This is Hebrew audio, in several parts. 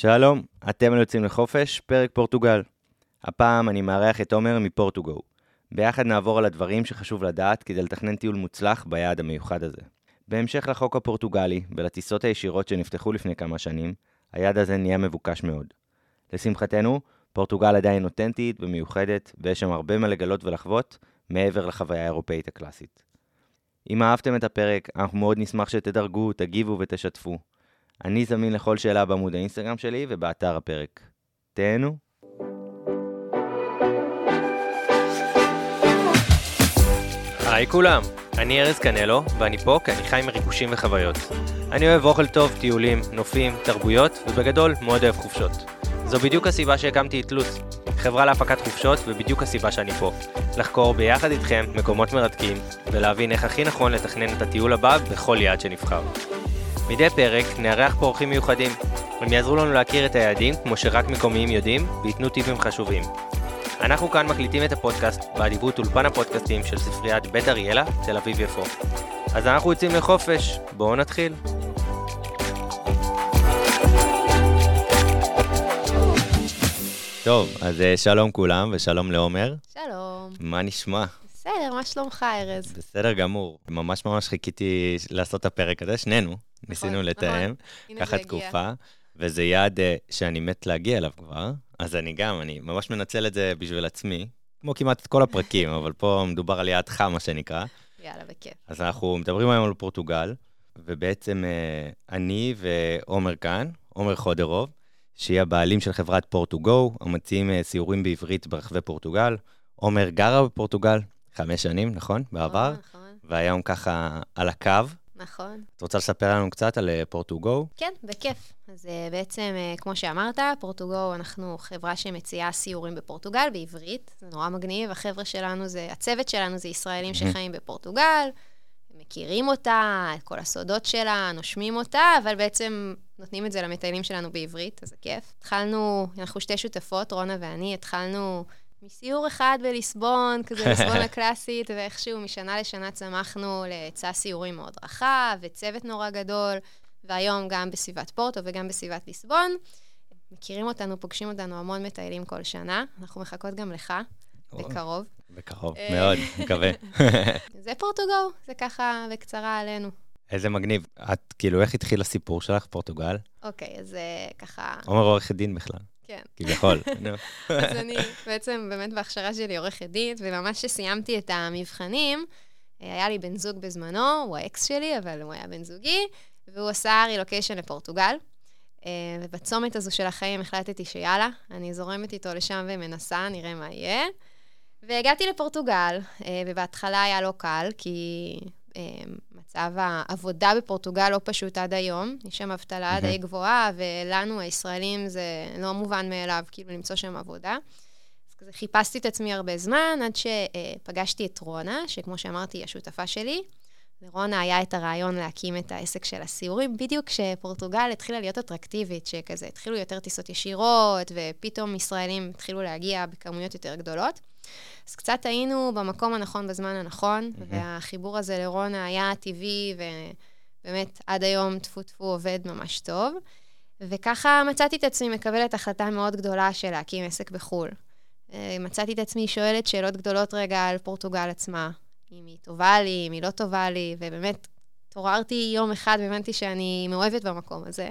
שלום, אתם יוצאים לחופש, פרק פורטוגל. הפעם אני מארח את עומר מפורטוגו. ביחד נעבור על הדברים שחשוב לדעת כדי לתכנן טיול מוצלח ביעד המיוחד הזה. בהמשך לחוק הפורטוגלי ולטיסות הישירות שנפתחו לפני כמה שנים, היעד הזה נהיה מבוקש מאוד. לשמחתנו, פורטוגל עדיין אותנטית ומיוחדת, ויש שם הרבה מה לגלות ולחוות, מעבר לחוויה האירופאית הקלאסית. אם אהבתם את הפרק, אנחנו מאוד נשמח שתדרגו, תגיבו ותשתפו. אני זמין לכל שאלה בעמוד האינסטגרם שלי ובאתר הפרק. תהנו. היי כולם, אני ארז קנלו, ואני פה כי אני חי מריגושים וחוויות. אני אוהב אוכל טוב, טיולים, נופים, תרבויות, ובגדול, מאוד אוהב חופשות. זו בדיוק הסיבה שהקמתי את לוץ, חברה להפקת חופשות, ובדיוק הסיבה שאני פה. לחקור ביחד איתכם מקומות מרתקים, ולהבין איך הכי נכון לתכנן את הטיול הבא בכל יעד שנבחר. מדי פרק נארח פה אורחים מיוחדים. הם יעזרו לנו להכיר את היעדים כמו שרק מקומיים יודעים, וייתנו טיפים חשובים. אנחנו כאן מקליטים את הפודקאסט באדיבות אולפן הפודקאסטים של ספריית בית אריאלה, תל אביב יפו. אז אנחנו יוצאים לחופש, בואו נתחיל. טוב, אז אה, שלום כולם ושלום לעומר. שלום. מה נשמע? בסדר, מה שלומך, ארז? בסדר גמור. ממש ממש חיכיתי לעשות את הפרק הזה, שנינו. ניסינו נכון. לתאם, ככה. תקופה, וזה יעד אה, שאני מת להגיע אליו כבר, אז אני גם, אני ממש מנצל את זה בשביל עצמי, כמו כמעט את כל הפרקים, אבל פה מדובר על יעד חם, מה שנקרא. יאללה, בכיף. אז אנחנו מדברים היום על פורטוגל, ובעצם אה, אני ועומר כאן, עומר חודרוב, שהיא הבעלים של חברת פורטוגו, המציעים אה, סיורים בעברית ברחבי פורטוגל. עומר גרה בפורטוגל חמש שנים, נכון? בעבר, נכון, נכון, והיום ככה על הקו. נכון. את רוצה לספר לנו קצת על אה, פורטוגו? כן, בכיף. אז uh, בעצם, uh, כמו שאמרת, פורטוגו, אנחנו חברה שמציעה סיורים בפורטוגל בעברית. זה נורא מגניב. החבר'ה שלנו זה, הצוות שלנו זה ישראלים. שחיים בפורטוגל, מכירים אותה, את כל הסודות שלה, נושמים אותה, אבל בעצם נותנים את זה למטיילים שלנו בעברית, אז זה כיף. התחלנו, אנחנו שתי שותפות, רונה ואני, התחלנו מסיור אחד בליסבון, כזה ליסבון הקלאסית, ואיכשהו משנה לשנה צמחנו להיצע סיורים מאוד רחב, וצוות נורא גדול, והיום גם בסביבת פורטו וגם בסביבת ליסבון. מכירים אותנו, פוגשים אותנו המון מטיילים כל שנה. אנחנו מחכות גם לך, בקרוב. בקרוב, אה. מאוד, מקווה. זה פורטוגו, זה ככה בקצרה עלינו. איזה מגניב. את, כאילו, איך התחיל הסיפור שלך, פורטוגל? אוקיי, אז אה, ככה, עומר עורכת דין בכלל, כן. כביכול. אז אני בעצם באמת בהכשרה שלי עורכת דין, וממש כשסיימתי את המבחנים, אה, היה לי בן זוג בזמנו, הוא האקס שלי, אבל הוא היה בן זוגי, והוא עשה רילוקיישן לפורטוגל. אה, ובצומת הזו של החיים החלטתי שיאללה, אני זורמת איתו לשם ומנסה, נראה מה יהיה. והגעתי לפורטוגל, אה, ובהתחלה היה לא קל, כי מצב העבודה בפורטוגל לא פשוט עד היום. יש שם אבטלה. די גבוהה, ולנו, הישראלים, זה לא מובן מאליו, כאילו, למצוא שם עבודה. אז כזה חיפשתי את עצמי הרבה זמן, עד שפגשתי את רונה, שכמו שאמרתי, היא השותפה שלי. לרונה היה את הרעיון להקים את העסק של הסיורים, בדיוק כשפורטוגל התחילה להיות אטרקטיבית, שכזה התחילו יותר טיסות ישירות, ופתאום ישראלים התחילו להגיע בכמויות יותר גדולות. אז קצת היינו במקום הנכון בזמן הנכון, מהמם. והחיבור הזה לרונה היה טבעי, ובאמת עד היום טפו טפו עובד ממש טוב. וככה מצאתי את עצמי מקבלת החלטה מאוד גדולה של להקים עסק בחו"ל. אה, מצאתי את עצמי שואלת שאלות גדולות רגע על פורטוגל עצמה. אם היא טובה לי, אם היא לא טובה לי, ובאמת התעוררתי יום אחד והבנתי שאני מאוהבת במקום הזה.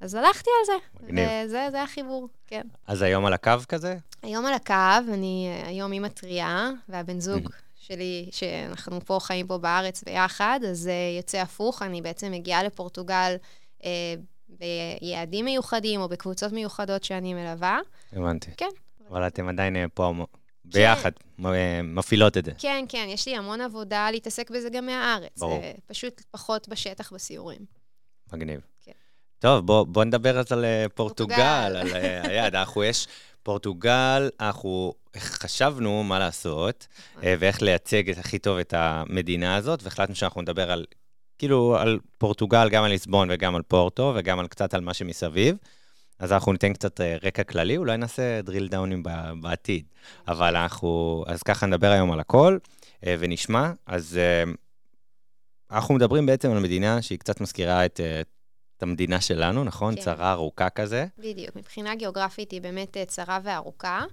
אז הלכתי על זה. מגניב. וזה זה החיבור, כן. אז היום על הקו כזה? היום על הקו, אני אה, היום אימא טריה, והבן זוג. שלי, שאנחנו פה חיים פה בארץ ביחד, אז uh, יוצא הפוך, אני בעצם מגיעה לפורטוגל uh, ביעדים מיוחדים או בקבוצות מיוחדות שאני מלווה. הבנתי. כן. אבל אתם עדיין אה, פה ביחד, מ- אה, מפעילות את זה. כן, כן, יש לי המון עבודה להתעסק בזה גם מהארץ. ברור. פשוט פחות בשטח בסיורים. מגניב. כן. טוב, בוא, בוא נדבר אז על אה, פורטוגל. על אה, היעד. אנחנו יש פורטוגל, אנחנו חשבנו מה לעשות. אה, ואיך לייצג את הכי טוב את המדינה הזאת, והחלטנו שאנחנו נדבר על, כאילו, על פורטוגל, גם על ליסבון וגם על פורטו, וגם על קצת על מה שמסביב. אז אנחנו ניתן קצת רקע כללי, אולי נעשה drill דאונים בעתיד. אבל אנחנו, אז ככה נדבר היום על הכל, ונשמע. אז אנחנו מדברים בעצם על מדינה שהיא קצת מזכירה את את המדינה שלנו, נכון? כן. צרה ארוכה כזה. בדיוק, מבחינה גיאוגרפית היא באמת אה, צרה וארוכה.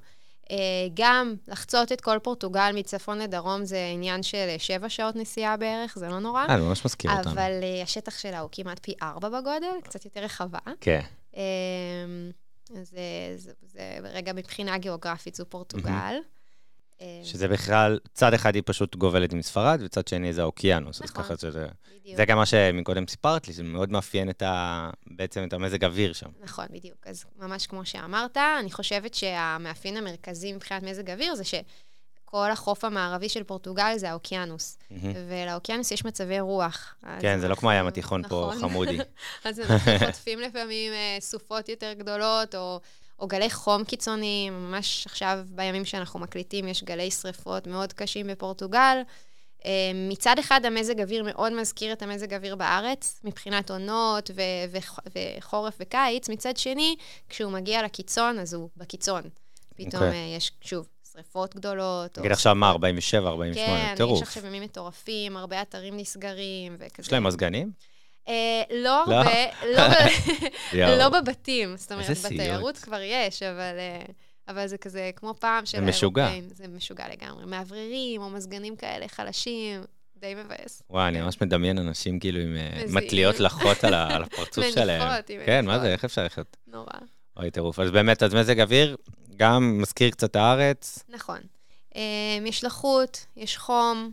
אה, גם לחצות את כל פורטוגל מצפון לדרום זה עניין של אה, שבע שעות נסיעה בערך, זה לא נורא. אה, זה ממש מזכיר אותנו. אבל השטח שלה הוא כמעט פי ארבע בגודל, קצת יותר רחבה. כן. אה, אז זה, זה, זה רגע מבחינה גיאוגרפית זו פורטוגל. אה, שזה בכלל, צד אחד היא פשוט גובלת עם ספרד, וצד שני זה האוקיינוס. אז נכון. ככה שזה... בדיוק. זה גם מה שמקודם סיפרת לי, זה מאוד מאפיין את ה... בעצם את המזג אוויר שם. נכון, בדיוק. אז ממש כמו שאמרת, אני חושבת שהמאפיין המרכזי מבחינת מזג אוויר זה שכל החוף המערבי של פורטוגל זה האוקיינוס. מהמם. ולאוקיינוס יש מצבי רוח. אז כן, זה לא כמו אנחנו- הים התיכון פה, נכון. חמודי. אז אנחנו חוטפים לפעמים אה, סופות יותר גדולות, או, או גלי חום קיצוניים. ממש עכשיו, בימים שאנחנו מקליטים, יש גלי שריפות מאוד קשים בפורטוגל. אה, מצד אחד, המזג אוויר מאוד מזכיר את המזג אוויר בארץ, מבחינת עונות ו- וח- וחורף וקיץ. מצד שני, כשהוא מגיע לקיצון, אז הוא בקיצון. פתאום אוקיי. אה, יש, שוב, שריפות גדולות. נגיד עכשיו מה, שרפות- 47, 48, כן, יש טירוף. עכשיו ימים מטורפים, הרבה אתרים נסגרים וכזה. יש להם מזגנים? אה, לא לא? הרבה, לא. לא בבתים. זאת אומרת. בתיירות כבר יש, אבל, אה, אבל זה כזה כמו פעם של. האירופאים. זה משוגע לגמרי. מאווררים או מזגנים כאלה חלשים, די מבאס. וואי, אני ממש מדמיין אנשים כאילו עם אה. מטליות לחות על הפרצוף שלהם. עם כן, מה. זה, איך אפשר לחיות? נורא. אוי, טירוף. אז באמת, אז מזג אוויר, גם מזכיר קצת הארץ. נכון. יש לחות, יש חום,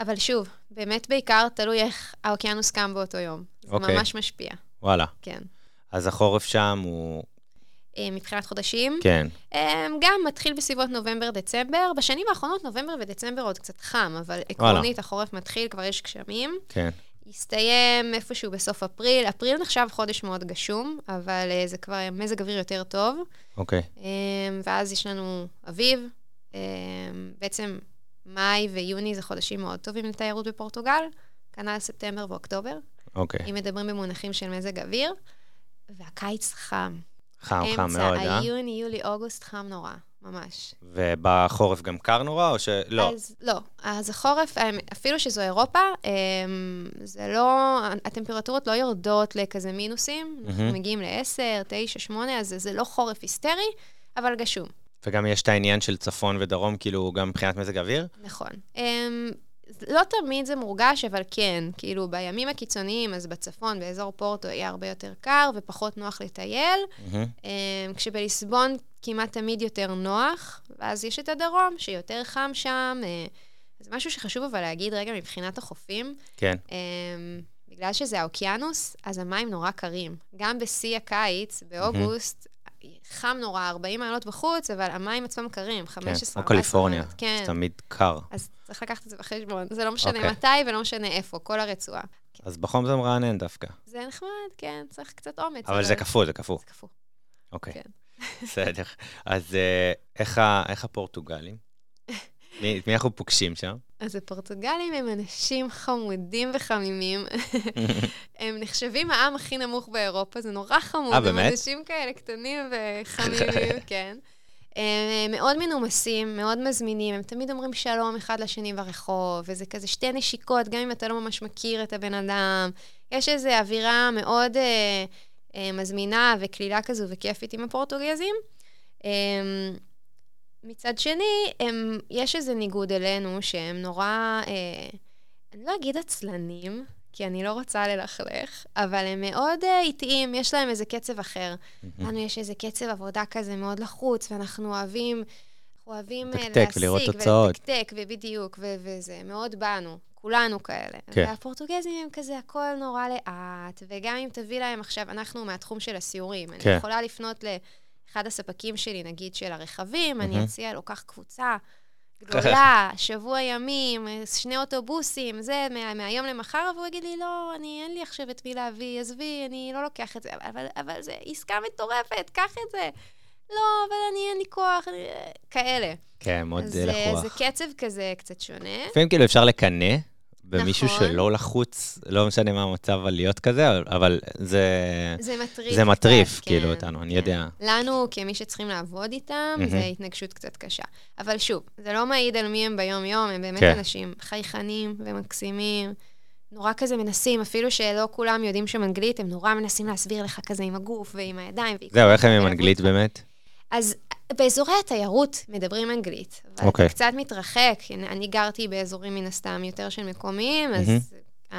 אבל שוב, באמת בעיקר תלוי איך האוקיינוס קם באותו יום. זה אוקיי. ממש משפיע, וואלה. כן. אז החורף שם הוא... אה, מבחינת חודשים, כן. אמ, גם מתחיל בסביבות נובמבר-דצמבר. בשנים האחרונות נובמבר ודצמבר עוד קצת חם, אבל עקרונית החורף מתחיל, כבר יש גשמים. כן. יסתיים איפשהו בסוף אפריל. אפריל נחשב חודש מאוד גשום, אבל אה, זה כבר מזג אוויר יותר טוב. אוקיי. ואז יש לנו אביב. בעצם מאי ויוני זה חודשים מאוד טובים לתיירות בפורטוגל, כנ"ל ספטמבר ואוקטובר, אוקיי. אם מדברים במונחים של מזג אוויר. והקיץ חם. חם, חם מאוד, אה? אמצע היוני, יולי, אוגוסט חם נורא, ממש. ובחורף גם קר נורא, או שלא? אז לא. אז החורף, אה, אפילו שזו אירופה, אמ, זה לא, הטמפרטורות לא יורדות לכזה מינוסים. אנחנו מהמם. מגיעים ל-10, 9, 8, אז זה לא חורף היסטרי, אבל גשום. וגם יש את העניין של צפון ודרום, כאילו, גם מבחינת מזג אוויר? נכון. אמ, לא תמיד זה מורגש, אבל כן, כאילו בימים הקיצוניים, אז בצפון, באזור פורטו, יהיה הרבה יותר קר ופחות נוח לטייל, מהמם. אמ, כשבליסבון כמעט תמיד יותר נוח, ואז יש את הדרום, שיותר חם שם. אה, זה משהו שחשוב אבל להגיד רגע מבחינת החופים. כן. אמ, בגלל שזה האוקיינוס, אז המים נורא קרים. גם בשיא הקיץ, באוגוסט, חם נורא, 40 מעלות בחוץ, אבל המים עצמם קרים, 15, כן, או קליפורניה, כן. זה תמיד קר. אז צריך לקחת את זה בחשבון. זה לא משנה אוקיי. מתי ולא משנה איפה, כל הרצועה. אז בחום זה מרענן דווקא. זה נחמד, כן, צריך קצת אומץ. אבל זה קפוא, זה קפוא. זה קפוא. אוקיי. כן. בסדר. אז אה, איך ה- איך הפורטוגלים? מי את מי אנחנו פוגשים שם? אז הפורטוגלים הם אנשים חמודים וחמימים. הם נחשבים העם הכי נמוך באירופה, זה נורא חמוד. אה, באמת? הם אנשים כאלה קטנים וחמימים, כן. הם מאוד מנומסים, מאוד מזמינים, הם תמיד אומרים שלום אחד לשני ברחוב, וזה כזה שתי נשיקות, גם אם אתה לא ממש מכיר את הבן אדם. יש איזו אווירה מאוד אה, אה, מזמינה וקלילה כזו וכיפית עם הפורטוגזים. אה, מצד שני, הם, יש איזה ניגוד אלינו שהם נורא, אה, אני לא אגיד עצלנים, כי אני לא רוצה ללכלך, אבל הם מאוד אה, איטיים, יש להם איזה קצב אחר. לנו יש איזה קצב עבודה כזה מאוד לחוץ, ואנחנו אוהבים, אנחנו אוהבים אה, לתקתק להשיג ולראות תוצאות. ולתקתק, ובדיוק, ו- וזה מאוד בנו, כולנו כאלה. כן. והפורטוגזים הם כזה הכל נורא לאט, וגם אם תביא להם עכשיו, אנחנו מהתחום של הסיורים, כן. אני יכולה לפנות לאחד הספקים שלי, נגיד של הרכבים, אני מהמם. אציע לו, קח קבוצה. גדולה, שבוע ימים, שני אוטובוסים, זה מה, מהיום למחר, והוא יגיד לי, לא, אני, אין לי עכשיו את מי להביא, עזבי, אני לא לוקח את זה, אבל, אבל זה עסקה מטורפת, קח את זה. לא, אבל אני, אין לי כוח, אני... כאלה. כן, מאוד אז אה, אה, לחוח. זה קצב כזה קצת שונה. לפעמים כאילו אפשר לקנא במישהו נכון. שלא לחוץ, לא משנה מה המצב על להיות כזה, אבל- זה... זה מטריף. זה מטריף, קצת, כאילו, כן, אותנו, אני כן. יודע. לנו, כמי שצריכים לעבוד איתם, מהמם. זה התנגשות קצת קשה. אבל שוב, זה לא מעיד על מי הם ביום-יום, הם באמת כן. אנשים חייכנים ומקסימים, נורא כזה מנסים, אפילו שלא כולם יודעים שם אנגלית, הם נורא מנסים להסביר לך כזה עם הגוף ועם הידיים. זהו, איך הם עם אנגלית באמת? אז באזורי התיירות מדברים אנגלית, אבל okay. אתה קצת מתרחק. אני גרתי באזורים מן הסתם יותר של מקומיים, אז mm-hmm.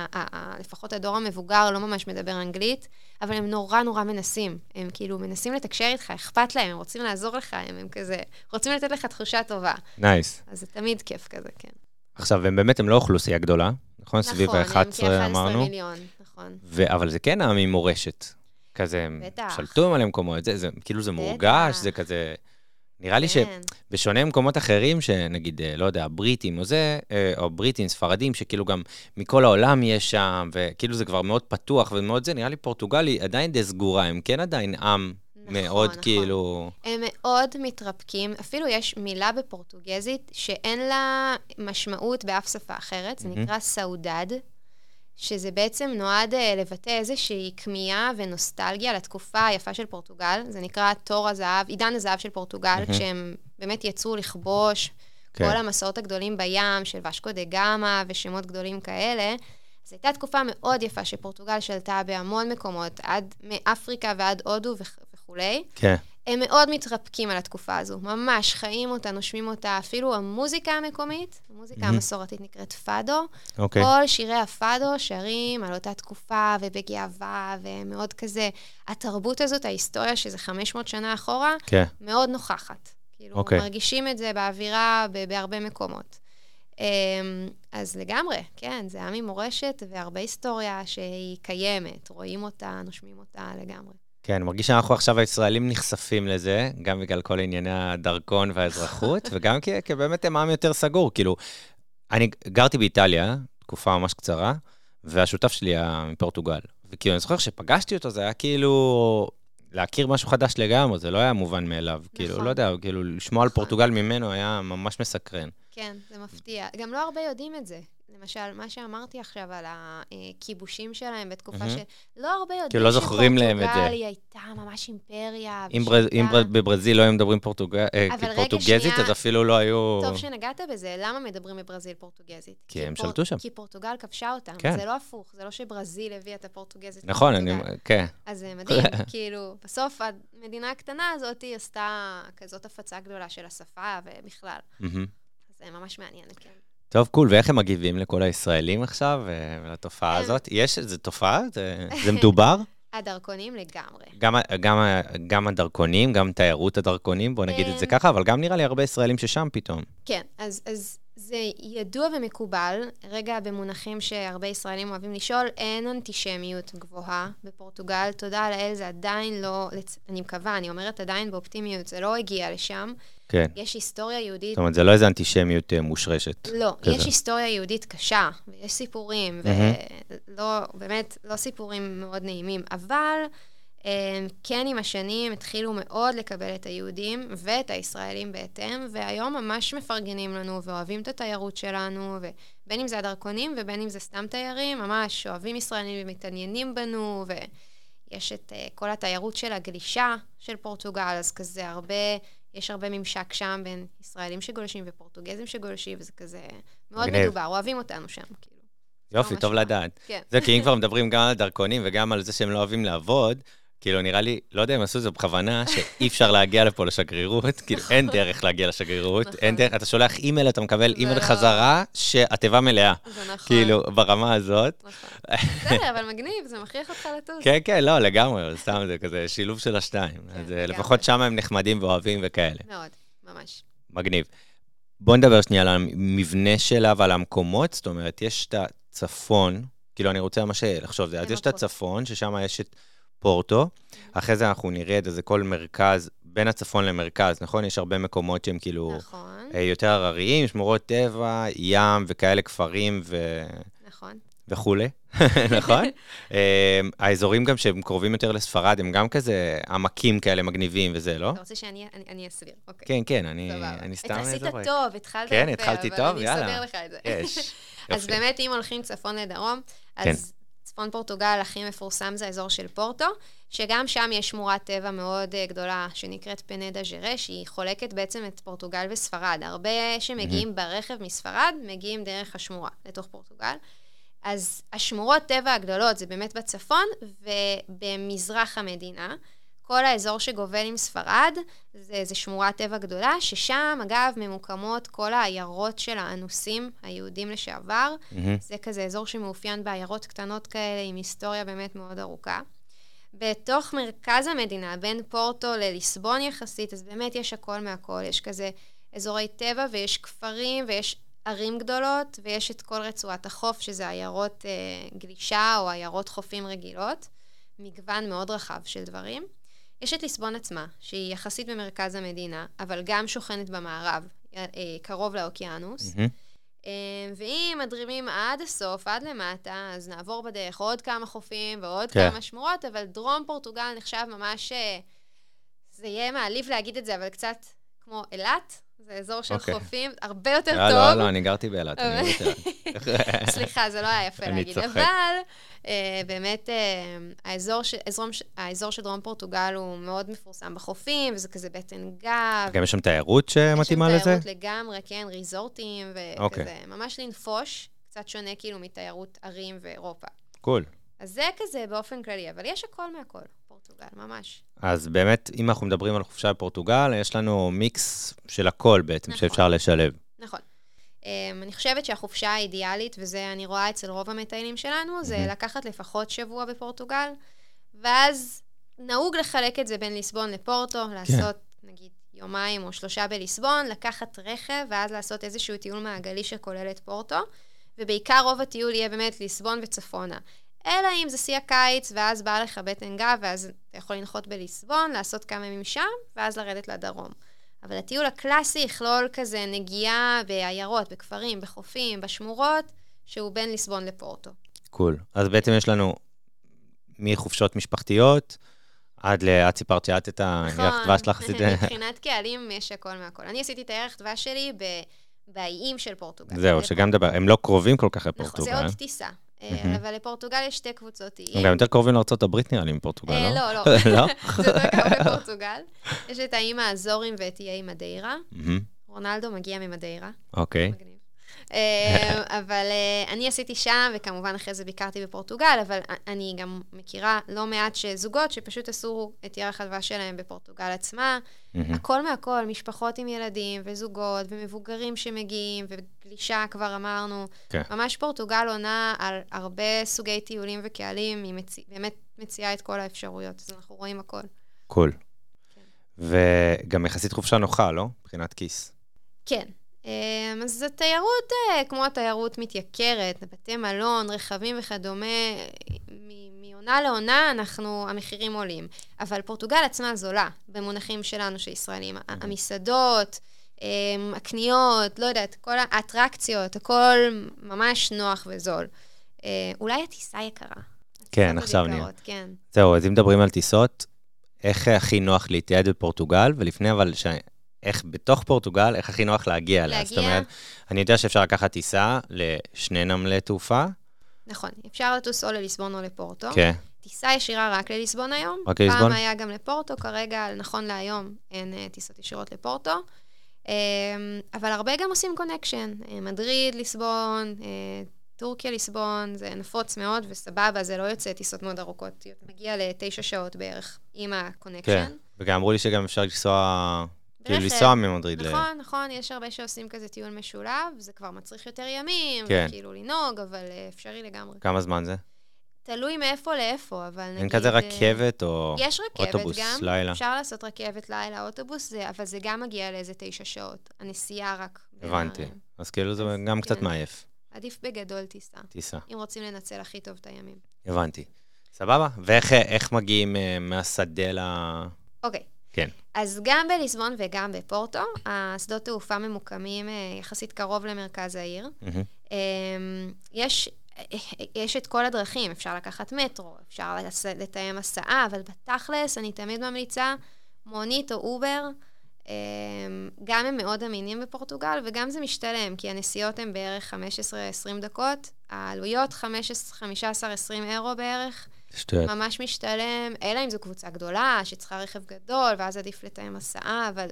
לפחות הדור המבוגר לא ממש מדבר אנגלית, אבל הם נורא נורא מנסים. הם כאילו מנסים לתקשר איתך, אכפת להם, הם רוצים לעזור לך, הם, הם כזה, רוצים לתת לך תחושה טובה. נייס. Nice. אז זה תמיד כיף כזה, כן. עכשיו, הם באמת, הם לא אוכלוסייה גדולה, נכון? נכון סביב ה-11 אמרנו. נכון, הם כ-11 מיליון, נכון. ו- אבל זה כן עם מורשת. כזה, בטח. שלטו מלא מקומות, זה, זה, כאילו זה. מורגש, זה כזה... נראה לי כן. שבשונה ממקומות אחרים, שנגיד, אה, לא יודע, בריטים או זה, אה, או בריטים, ספרדים, שכאילו גם מכל העולם יש שם, וכאילו זה כבר מאוד פתוח ומאוד זה, נראה לי פורטוגל היא עדיין די סגורה, הם כן עדיין עם נכון, מאוד נכון. כאילו... הם מאוד מתרפקים, אפילו יש מילה בפורטוגזית שאין לה משמעות באף שפה אחרת, זה נקרא סאודד. שזה בעצם נועד uh, לבטא איזושהי כמיהה ונוסטלגיה לתקופה היפה של פורטוגל. זה נקרא תור הזהב, עידן הזהב של פורטוגל, mm-hmm. כשהם באמת יצאו לכבוש כן. כל המסעות הגדולים בים של ואשקו דה גאמה ושמות גדולים כאלה. זו הייתה תקופה מאוד יפה שפורטוגל שלטה בהמון מקומות, עד מאפריקה ועד הודו וכולי. כן. הם מאוד מתרפקים על התקופה הזו, ממש חיים אותה, נושמים אותה. אפילו המוזיקה המקומית, המוזיקה mm-hmm. המסורתית נקראת פאדו. אוקיי. Okay. כל שירי הפאדו שרים על אותה תקופה ובגאווה, ומאוד כזה, התרבות הזאת, ההיסטוריה, שזה 500 שנה אחורה, כן. מאוד נוכחת. כאילו, okay. אוקיי. מרגישים את זה באווירה בהרבה מקומות. אמ, אז לגמרי, כן, זה עם עם מורשת והרבה היסטוריה שהיא קיימת, רואים אותה, נושמים אותה לגמרי. כן, אני מרגיש שאנחנו עכשיו הישראלים נחשפים לזה, גם בגלל כל ענייני הדרכון והאזרחות, וגם כי, כי באמת הם עם יותר סגור. כאילו, אני גרתי באיטליה, תקופה ממש קצרה, והשותף שלי היה מפורטוגל. וכאילו, אני זוכר שפגשתי אותו, זה היה כאילו להכיר משהו חדש לגמרי, זה לא היה מובן מאליו. נכון. כאילו, לא יודע, כאילו, לשמוע על נכון. פורטוגל ממנו היה ממש מסקרן. כן, זה מפתיע. גם לא הרבה יודעים את זה. למשל, מה שאמרתי עכשיו על הכיבושים שלהם בתקופה mm-hmm. שלא הרבה יודעים כאילו לא זוכרים להם את זה. שפורטוגל הייתה ממש אימפריה. אם, בר... אם בר... בברזיל לא היו מדברים פורטוג... אה, פורטוגזית, שנייה, אז אפילו לא היו... טוב שנגעת בזה, למה מדברים בברזיל פורטוגזית? כי, כי הם פור... שלטו שם. כי פורטוגל כבשה אותם, כן. זה לא הפוך, זה לא שברזיל הביאה את הפורטוגזית. נכון, אני... כן. אז זה מדהים, כאילו, בסוף המדינה הקטנה הזאת עשתה כזאת הפצה גדולה של השפה ובכלל. Mm-hmm. זה ממש מעניין, כן. טוב, קול, ואיך הם מגיבים לכל הישראלים עכשיו, ולתופעה הזאת? יש איזו תופעה? זה, זה מדובר? הדרכונים לגמרי. גם, גם, גם הדרכונים, גם תיירות הדרכונים, בוא נגיד את זה ככה, אבל גם נראה לי הרבה ישראלים ששם פתאום. כן, אז, אז זה ידוע ומקובל, רגע במונחים שהרבה ישראלים אוהבים לשאול, אין אנטישמיות גבוהה בפורטוגל, תודה לאל, זה עדיין לא, אני מקווה, אני אומרת עדיין באופטימיות, זה לא הגיע לשם. כן. יש היסטוריה יהודית... זאת אומרת, זה לא איזו אנטישמיות אה, מושרשת. לא, כזה. יש היסטוריה יהודית קשה, ויש סיפורים, mm-hmm. ולא, באמת, לא סיפורים מאוד נעימים, אבל אה, כן, עם השנים התחילו מאוד לקבל את היהודים ואת הישראלים בהתאם, והיום ממש מפרגנים לנו ואוהבים את התיירות שלנו, ובין אם זה הדרכונים ובין אם זה סתם תיירים, ממש אוהבים ישראלים ומתעניינים בנו, ויש את uh, כל התיירות של הגלישה של פורטוגל, אז כזה הרבה יש הרבה ממשק שם בין ישראלים שגולשים ופורטוגזים שגולשים, וזה כזה מאוד מגניב. מדובר, אוהבים אותנו שם, כאילו. יופי, טוב לדעת. כן. זה כי אם כבר מדברים גם על דרכונים וגם על זה שהם לא אוהבים לעבוד, כאילו, נראה לי, לא יודע אם עשו את זה בכוונה, שאי אפשר להגיע לפה לשגרירות, כאילו, אין דרך להגיע לשגרירות, נכון. אין דרך, אתה שולח אימייל, אתה מקבל אימייל לא- חזרה, שהתיבה מלאה. זה נכון. כאילו, ברמה הזאת. נכון. בסדר, אבל מגניב, זה מכריח אותך לטוס. כן, כן, לא, לגמרי, סתם, זה כזה שילוב של השתיים. כן, אז אה, לפחות שם הם נחמדים ואוהבים וכאלה. מאוד, ממש. מגניב. בוא נדבר שנייה על המבנה שלה ועל המקומות, זאת אומרת, יש את הצפון, כאילו, אני רוצה ממש לחשוב זה, אז יש את הצפון, ששם יש את... פורטו. אחרי זה אנחנו נרד איזה כל מרכז, בין הצפון למרכז, נכון? יש הרבה מקומות שהם כאילו... נכון. אה, יותר הרריים, שמורות טבע, ים וכאלה כפרים ו... נכון. וכולי, נכון? אה, האזורים גם שהם קרובים יותר לספרד, הם גם כזה עמקים כאלה מגניבים וזה, לא? אתה רוצה שאני אני, אני אסביר, אוקיי. כן, כן, אני, אני סתם... עשית טוב, התחלת כן, התחלתי טוב, יאללה. אבל אני אסבר לך את זה. יש. אז באמת, אם הולכים צפון לדרום, אז... צפון פורטוגל הכי מפורסם זה האזור של פורטו, שגם שם יש שמורת טבע מאוד uh, גדולה שנקראת פנדה ז'רה, שהיא חולקת בעצם את פורטוגל וספרד. הרבה שמגיעים mm-hmm. ברכב מספרד, מגיעים דרך השמורה לתוך פורטוגל. אז השמורות טבע הגדולות זה באמת בצפון ובמזרח המדינה. כל האזור שגובל עם ספרד, זה, זה שמורת טבע גדולה, ששם, אגב, ממוקמות כל העיירות של האנוסים, היהודים לשעבר. Mm-hmm. זה כזה אזור שמאופיין בעיירות קטנות כאלה, עם היסטוריה באמת מאוד ארוכה. בתוך מרכז המדינה, בין פורטו לליסבון יחסית, אז באמת יש הכל מהכל. יש כזה אזורי טבע ויש כפרים ויש ערים גדולות, ויש את כל רצועת החוף, שזה עיירות אה, גלישה או עיירות חופים רגילות. מגוון מאוד רחב של דברים. יש את ליסבון עצמה, שהיא יחסית במרכז המדינה, אבל גם שוכנת במערב, אה, קרוב לאוקיינוס. Mm-hmm. ואם מדרימים עד הסוף, עד למטה, אז נעבור בדרך עוד כמה חופים ועוד כן. כמה שמורות, אבל דרום פורטוגל נחשב ממש... אה, זה יהיה מעליב להגיד את זה, אבל קצת כמו אילת, זה אזור של okay. אוקיי. חופים, הרבה יותר לא, טוב. לא, לא, אני גרתי באילת, אני אוהב את אילת. סליחה, זה לא היה יפה להגיד. צוחק. אבל אה, באמת, אה, האזור, ש, אזור, האזור של דרום פורטוגל הוא מאוד מפורסם בחופים, וזה כזה בטן גב. גם יש שם תיירות שמתאימה לזה? יש שם תיירות לגמרי, כן, ריזורטים, וכזה, אוקיי. ממש לנפוש, קצת שונה כאילו מתיירות ערים ואירופה. קול. אז זה כזה באופן כללי, אבל יש הכל מהכל. פורטוגל, ממש. אז באמת, אם אנחנו מדברים על חופשה בפורטוגל, יש לנו מיקס של הכל בעצם, נכון. שאפשר לשלב. נכון. Um, אני חושבת שהחופשה האידיאלית, וזה אני רואה אצל רוב המטיילים שלנו, זה mm-hmm. לקחת לפחות שבוע בפורטוגל, ואז נהוג לחלק את זה בין ליסבון לפורטו, כן. לעשות נגיד יומיים או שלושה בליסבון, לקחת רכב, ואז לעשות איזשהו טיול מעגלי שכולל את פורטו, ובעיקר רוב הטיול יהיה באמת ליסבון וצפונה. אלא אם זה שיא הקיץ, ואז בא לך בטן גב, ואז אתה יכול לנחות בליסבון, לעשות כמה ימים שם, ואז לרדת לדרום. אבל הטיול הקלאסי יכלול כזה נגיעה בעיירות, בכפרים, בחופים, בשמורות, שהוא בין ליסבון לפורטו. קול. Cool. אז בעצם יש לנו מחופשות משפחתיות, עד ל... את סיפרת שאת את הירח דבש שלך עשית... נכון, מבחינת קהלים יש הכל מהכל. אני עשיתי את הירח דבש שלי ב... באיים של פורטוגל. זהו, שגם דבר, הם לא קרובים כל כך לפורטוגל. נכון, זה עוד טיסה. אה, אבל לפורטוגל יש שתי קבוצות איים. הם גם יותר קרובים לארה"ב נראה לי מפורטוגל, אה, לא? לא, לא. לא? זה יותר קרוב לפורטוגל. יש את האיים האזורים ואת איי מדיירה. רונלדו מגיע ממדיירה. אוקיי. אה, אבל uh, אני עשיתי שם, וכמובן אחרי זה ביקרתי בפורטוגל, אבל אני גם מכירה לא מעט זוגות שפשוט עשו את ירח הדבש שלהם בפורטוגל עצמה. הכל מהכל, משפחות עם ילדים, וזוגות, ומבוגרים שמגיעים, וגלישה כבר אמרנו. כן. ממש פורטוגל עונה על הרבה סוגי טיולים וקהלים, היא מצ... באמת מציעה את כל האפשרויות, אז אנחנו רואים הכל. Cool. כן. וגם יחסית חופשה נוחה, לא? מבחינת כיס. כן. אמ, אז התיירות, אה, כמו התיירות מתייקרת, בתי מלון, רכבים וכדומה, מעונה לעונה אנחנו, המחירים עולים. אבל פורטוגל עצמה זולה, במונחים שלנו, שישראלים. המסעדות, אמ, הקניות, לא יודעת, כל האטרקציות, הכל ממש נוח וזול. אה, אולי הטיסה יקרה. כן, עכשיו אני... כן. זהו, אז אם מדברים על טיסות, איך הכי נוח להתייעד בפורטוגל, ולפני אבל איך בתוך פורטוגל, איך הכי נוח להגיע אליה. זאת אומרת, אני יודע שאפשר לקחת טיסה לשני נמלי תעופה. נכון, אפשר לטוס או לליסבון או לפורטו. כן. טיסה ישירה רק לליסבון היום. רק לליסבון? פעם היה גם לפורטו, כרגע, נכון להיום, אין uh, טיסות ישירות לפורטו. Um, אבל הרבה גם עושים connection. Uh, מדריד, ליסבון, uh, טורקיה, ליסבון, זה נפוץ מאוד וסבבה, זה לא יוצא טיסות מאוד ארוכות. מגיע לתשע שעות בערך עם ה connection. כן, וגם אמרו לי שגם אפשר לנסוע כאילו לנסוע ממדריד ל... נכון, נכון, יש הרבה שעושים כזה טיול משולב, זה כבר מצריך יותר ימים, כן. וכאילו לנהוג, אבל אה, אפשרי לגמרי. כמה זמן זה? תלוי מאיפה לאיפה, אבל נגיד... אין כזה אה, רכבת או יש רכבת אוטובוס גם, לילה? אפשר לעשות רכבת לילה, אוטובוס, זה, אבל זה גם מגיע לאיזה תשע שעות. הנסיעה רק... הבנתי. אז כאילו זה גם קצת כן. מעייף. עדיף בגדול טיסה. טיסה. אם רוצים לנצל הכי טוב את הימים. הבנתי. סבבה? ואיך מגיעים uh, מהשדה ל... אוקיי. כן. אז גם בליסבון וגם בפורטו, השדות תעופה ממוקמים אה, יחסית קרוב למרכז העיר. Mm-hmm. יש, יש את כל הדרכים, אפשר לקחת מטרו, אפשר לתאם הסעה, אבל בתכלס אני תמיד ממליצה מונית או אובר. אמ, גם הם מאוד אמינים בפורטוגל, וגם זה משתלם, כי הנסיעות הן בערך 15-20 דקות, העלויות 15-20 אירו בערך. שטויות. ממש משתלם, אלא אם זו קבוצה גדולה, שצריכה רכב גדול, ואז עדיף לתאם הסעה, אבל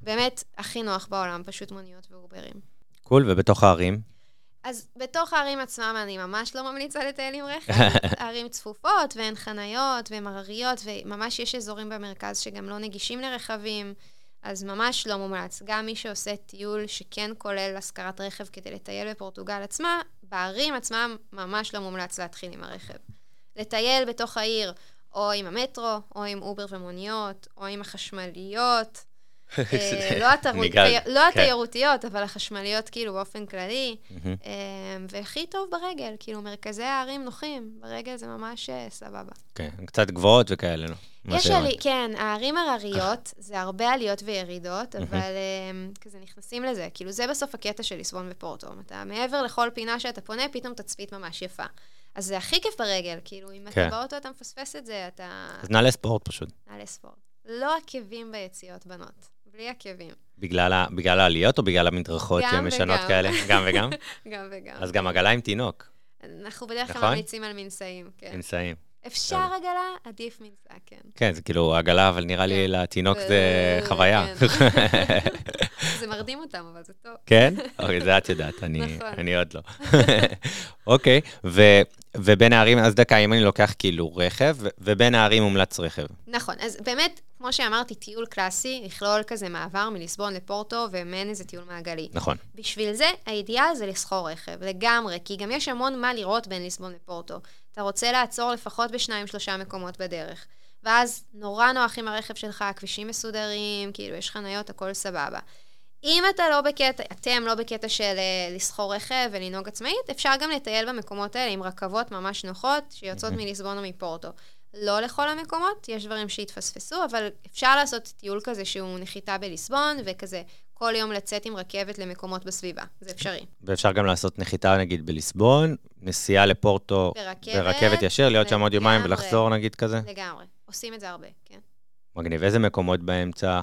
באמת, הכי נוח בעולם, פשוט מוניות ואוברים. cool, ובתוך הערים? אז בתוך הערים עצמם אני ממש לא ממליצה לטייל עם רכב. ערים צפופות ואין חניות והן הרריות, וממש יש אזורים במרכז שגם לא נגישים לרכבים, אז ממש לא מומלץ. גם מי שעושה טיול שכן כולל השכרת רכב כדי לטייל בפורטוגל עצמה, בערים עצמם ממש לא מומלץ להתחיל עם הרכב. לטייל בתוך העיר, או עם המטרו, או עם אובר ומוניות, או עם החשמליות. אה, לא, לא כן. התיירותיות, אבל החשמליות כאילו באופן כללי. אה, והכי טוב ברגל, כאילו מרכזי הערים נוחים, ברגל זה ממש אה, סבבה. כן, קצת גבוהות וכאלה, לא? יש עלי, כן, הערים הרריות, זה הרבה עליות וירידות, אבל כזה נכנסים לזה. כאילו, זה בסוף הקטע של ליסבון ופורטו. אתה מעבר לכל פינה שאתה פונה, פתאום תצפית ממש יפה. אז זה הכי כיף ברגל, כאילו, אם כן. אתה באוטו, אתה מפספס את זה, אתה... אז נעלה ספורט פשוט. נעלה ספורט. לא עקבים ביציאות, בנות. בלי עקבים. בגלל, ה... בגלל העליות או בגלל המדרכות שהן משנות כאלה? גם וגם? גם וגם. אז גם עגלה עם תינוק. אנחנו בדרך כלל נכון? ממליצים על מנסאים, כן. מנסאים. אפשר עגלה, עדיף מנסה, כן. כן, זה כאילו עגלה, אבל נראה לי כן. לתינוק זה חוויה. כן. זה מרדים אותם, אבל זה טוב. כן? אוקיי, זה את יודעת, אני נכון. עוד לא. אוקיי, ובין הערים, אז דקה, אם אני לוקח כאילו רכב, ובין הערים מומלץ רכב. נכון, אז באמת, כמו שאמרתי, טיול קלאסי, לכלול כזה מעבר מליסבון לפורטו, ומעין איזה טיול מעגלי. נכון. בשביל זה, האידיאל זה לסחור רכב, לגמרי, כי גם יש המון מה לראות בין ליסבון לפורטו. אתה רוצה לעצור לפחות בשניים, שלושה מקומות בדרך. ואז נורא נוח עם הרכב שלך, הכבישים מסודרים, כאילו, יש חניות, הכל סבבה. אם אתה לא בקטע, אתם לא בקטע של uh, לסחור רכב ולנהוג עצמאית, אפשר גם לטייל במקומות האלה עם רכבות ממש נוחות שיוצאות מליסבון או מפורטו. לא לכל המקומות, יש דברים שהתפספסו, אבל אפשר לעשות טיול כזה שהוא נחיתה בליסבון, וכזה כל יום לצאת עם רכבת למקומות בסביבה. זה אפשרי. ואפשר גם לעשות נחיתה, נגיד, בליסבון, נסיעה לפורטו ברכבת, ברכבת ישר, להיות שם עוד יומיים ולחזור, נגיד, כזה? לגמרי. עושים את זה הרבה, כן. מגניב. איזה מקומות באמצע?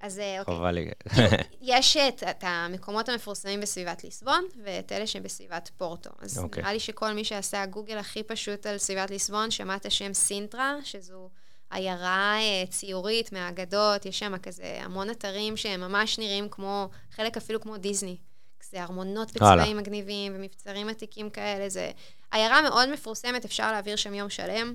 אז אה, אוקיי. לי. יש את, את המקומות המפורסמים בסביבת ליסבון, ואת אלה שבסביבת פורטו. אז אוקיי. נראה לי שכל מי שעשה הגוגל הכי פשוט על סביבת ליסבון, שמע את השם סינטרה, שזו עיירה אה, ציורית מהאגדות, יש שם כזה המון אתרים שהם ממש נראים כמו, חלק אפילו כמו דיסני. זה ארמונות בצבעים מגניבים ומבצרים עתיקים כאלה, זה עיירה מאוד מפורסמת, אפשר להעביר שם יום שלם.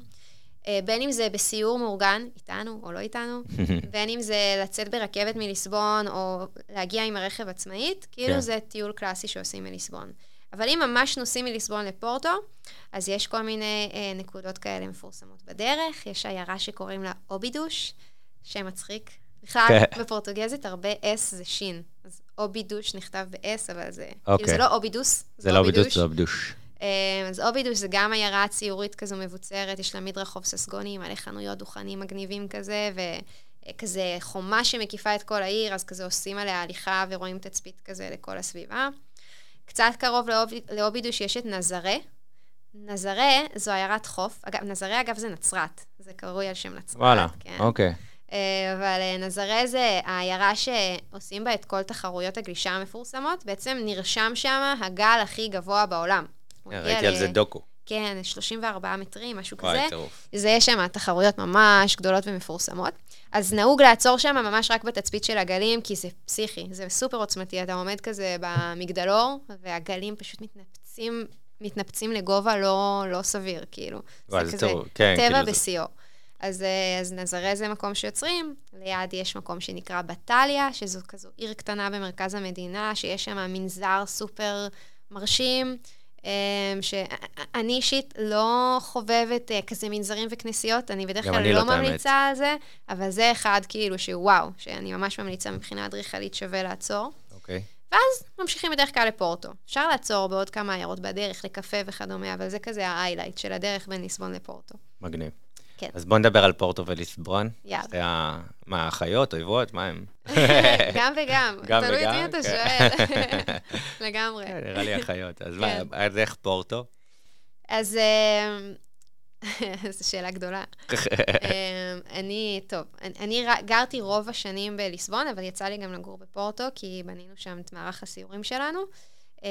אה, בין אם זה בסיור מאורגן, איתנו או לא איתנו, בין אם זה לצאת ברכבת מליסבון או להגיע עם הרכב עצמאית, כאילו כן. זה טיול קלאסי שעושים מליסבון. אבל אם ממש נוסעים מליסבון לפורטו, אז יש כל מיני אה, נקודות כאלה מפורסמות בדרך. יש עיירה שקוראים לה אובידוש, שם מצחיק. בכלל, כן. בפורטוגזית הרבה אס זה שין. אז אובידוש נכתב ב-S, אבל זה... אוקיי. כאילו זה לא אובידוס, זה לא אובידוס, זה אובידוש. אה, אז אובידוש זה גם עיירה ציורית כזו מבוצרת, יש לה מדרחוב ססגוני, מלא חנויות דוכנים מגניבים כזה, וכזה חומה שמקיפה את כל העיר, אז כזה עושים עליה הליכה ורואים תצפית כזה לכל הסביבה. קצת קרוב לאוב, לאובידוש יש את נזרה. נזרה זו עיירת חוף. אגב, נזרה, אגב, זה נצרת. זה קרוי על שם נצרת. וואלה, כן. אוקיי. אה, אבל אה, נזרה זה העיירה שעושים בה את כל תחרויות הגלישה המפורסמות. בעצם נרשם שם הגל הכי גבוה בעולם. ראיתי על זה דוקו. כן, 34 מטרים, משהו כזה. וואי, טירוף. זה יש שם תחרויות ממש גדולות ומפורסמות. אז נהוג לעצור שם ממש רק בתצפית של הגלים, כי זה פסיכי, זה סופר עוצמתי. אתה עומד כזה במגדלור, והגלים פשוט מתנפצים, מתנפצים לגובה לא, לא סביר, כאילו. וואי, זה כזה טוב, כן, טבע כאילו בשיאו. זה... אז, אה, אז נזרה זה מקום שיוצרים, ליד יש מקום שנקרא בטליה, שזו כזו עיר קטנה במרכז המדינה, שיש שם מנזר סופר מרשים. אמ, שאני אישית לא חובבת אה, כזה מנזרים וכנסיות, אני בדרך כלל לא, לא ממליצה על זה, אבל זה אחד כאילו שוואו, שאני ממש ממליצה מבחינה אדריכלית שווה לעצור. אוקיי. ואז ממשיכים בדרך כלל לפורטו. אפשר לעצור בעוד כמה עיירות בדרך, לקפה וכדומה, אבל זה כזה האיילייט של הדרך בין ליסבון לפורטו. מגניב. כן. אז בואו נדבר על פורטו וליסברון. יאללה. זה ה... מה, אחיות, אויבות? מה הם? גם וגם. גם וגם? תלוי את מי אתה כן. שואל. לגמרי. כן, נראה לי אחיות. אז מה, כן. אז איך פורטו? אז... אה, זו שאלה גדולה. אה, אני, טוב, אני גרתי רוב השנים בליסבון, אבל יצא לי גם לגור בפורטו, כי בנינו שם את מערך הסיורים שלנו. אה,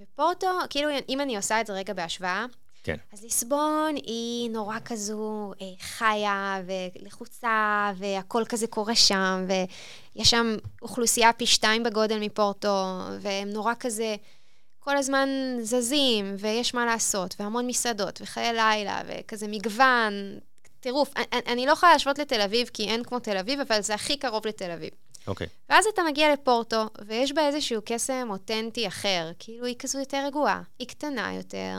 ופורטו, כאילו, אם אני עושה את זה רגע בהשוואה, כן. אז ליסבון היא נורא כזו אה, חיה ולחוצה, והכל כזה קורה שם, ויש שם אוכלוסייה פי שתיים בגודל מפורטו, והם נורא כזה, כל הזמן זזים, ויש מה לעשות, והמון מסעדות, וחיי לילה, וכזה מגוון, טירוף. אני, אני לא יכולה להשוות לתל אביב, כי אין כמו תל אביב, אבל זה הכי קרוב לתל אביב. אוקיי. ואז אתה מגיע לפורטו, ויש בה איזשהו קסם אותנטי אחר. כאילו, היא כזו יותר רגועה, היא קטנה יותר.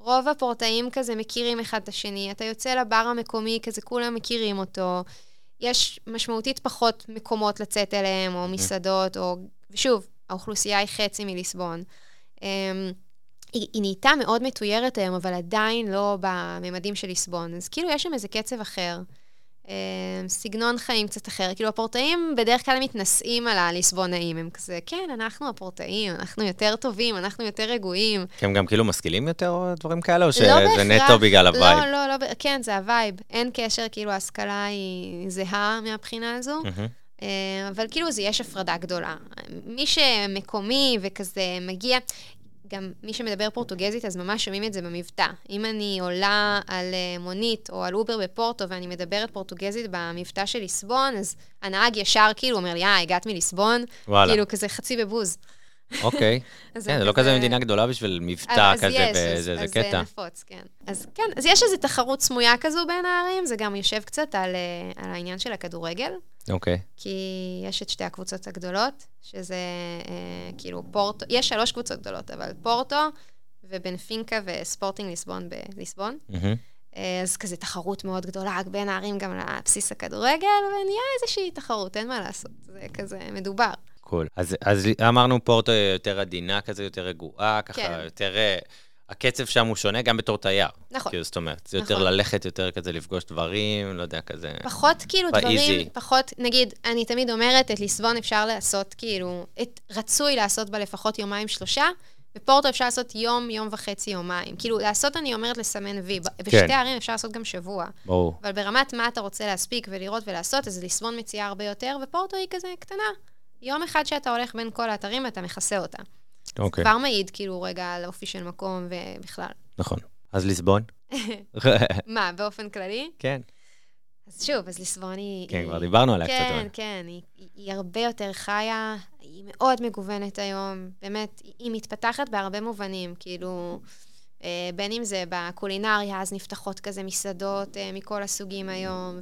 רוב הפורטאים כזה מכירים אחד את השני, אתה יוצא לבר המקומי, כזה כולם מכירים אותו. יש משמעותית פחות מקומות לצאת אליהם, או מסעדות, או... ושוב, האוכלוסייה היא חצי מליסבון. Um, היא, היא נהייתה מאוד מתוירת היום, אבל עדיין לא בממדים של ליסבון. אז כאילו יש שם איזה קצב אחר. אה, סגנון חיים קצת אחר. כאילו, הפורטאים בדרך כלל מתנשאים על הליסבונאים. הם כזה, כן, אנחנו הפורטאים, אנחנו יותר טובים, אנחנו יותר רגועים. הם גם כאילו משכילים יותר או דברים כאלה, או לא שזה לא נטו בגלל ה vibe? לא, לא, לא, כן, זה ה vibe. אין קשר, כאילו, ההשכלה היא זהה מהבחינה הזו. Mm-hmm. אבל כאילו, זה יש הפרדה גדולה. מי שמקומי וכזה מגיע, גם מי שמדבר פורטוגזית, אז ממש שומעים את זה במבטא. אם אני עולה על אה, מונית או על אובר בפורטו ואני מדברת פורטוגזית במבטא של ליסבון, אז הנהג ישר כאילו אומר לי, אה, הגעת מליסבון? וואלה. כאילו, כזה חצי בבוז. אוקיי. כן, זה לא כזה מדינה גדולה בשביל מבטא כזה באיזה קטע. אז זה נפוץ, כן. אז כן, אז יש איזו תחרות סמויה כזו בין הערים, זה גם יושב קצת על, אה, על העניין של הכדורגל. אוקיי. כי יש את שתי הקבוצות הגדולות, שזה אה, כאילו פורטו, יש שלוש קבוצות גדולות, אבל פורטו ובנפינקה וספורטינג ליסבון בליסבון. Mm-hmm. אז כזה תחרות מאוד גדולה בין הערים גם לבסיס הכדורגל, ונהיה איזושהי תחרות, אין מה לעשות, זה כזה מדובר. קול. אז, אז אמרנו פורטו יותר עדינה כזה, יותר רגועה, ככה כן. יותר... הקצב שם הוא שונה גם בתור תייר. נכון. כאילו, זאת אומרת, זה יותר נכון. ללכת יותר כזה לפגוש דברים, לא יודע, כזה... פחות כאילו באיזי. דברים, פחות, נגיד, אני תמיד אומרת, את ליסבון אפשר לעשות, כאילו, את רצוי לעשות בה לפחות יומיים שלושה, בפורטו אפשר לעשות יום, יום וחצי, יומיים. כאילו, לעשות, אני אומרת, לסמן וי. כן. בשתי ערים אפשר לעשות גם שבוע. ברור. אבל ברמת מה אתה רוצה להספיק ולראות ולעשות, אז ליסבון מציעה הרבה יותר, ופורטו היא כזה קטנה. יום אחד שאתה הולך בין כל האתרים, אתה מכסה אותה. אוקיי. כבר מעיד, כאילו, רגע, על אופי של מקום ובכלל. נכון. אז ליסבון? מה, באופן כללי? כן. אז שוב, אז ליסבון היא... כן, כבר דיברנו עליה כן, קצת. כן, כן, היא, היא הרבה יותר חיה, היא מאוד מגוונת היום, באמת, היא מתפתחת בהרבה מובנים, כאילו, אה, בין אם זה בקולינריה, אז נפתחות כזה מסעדות אה, מכל הסוגים היום,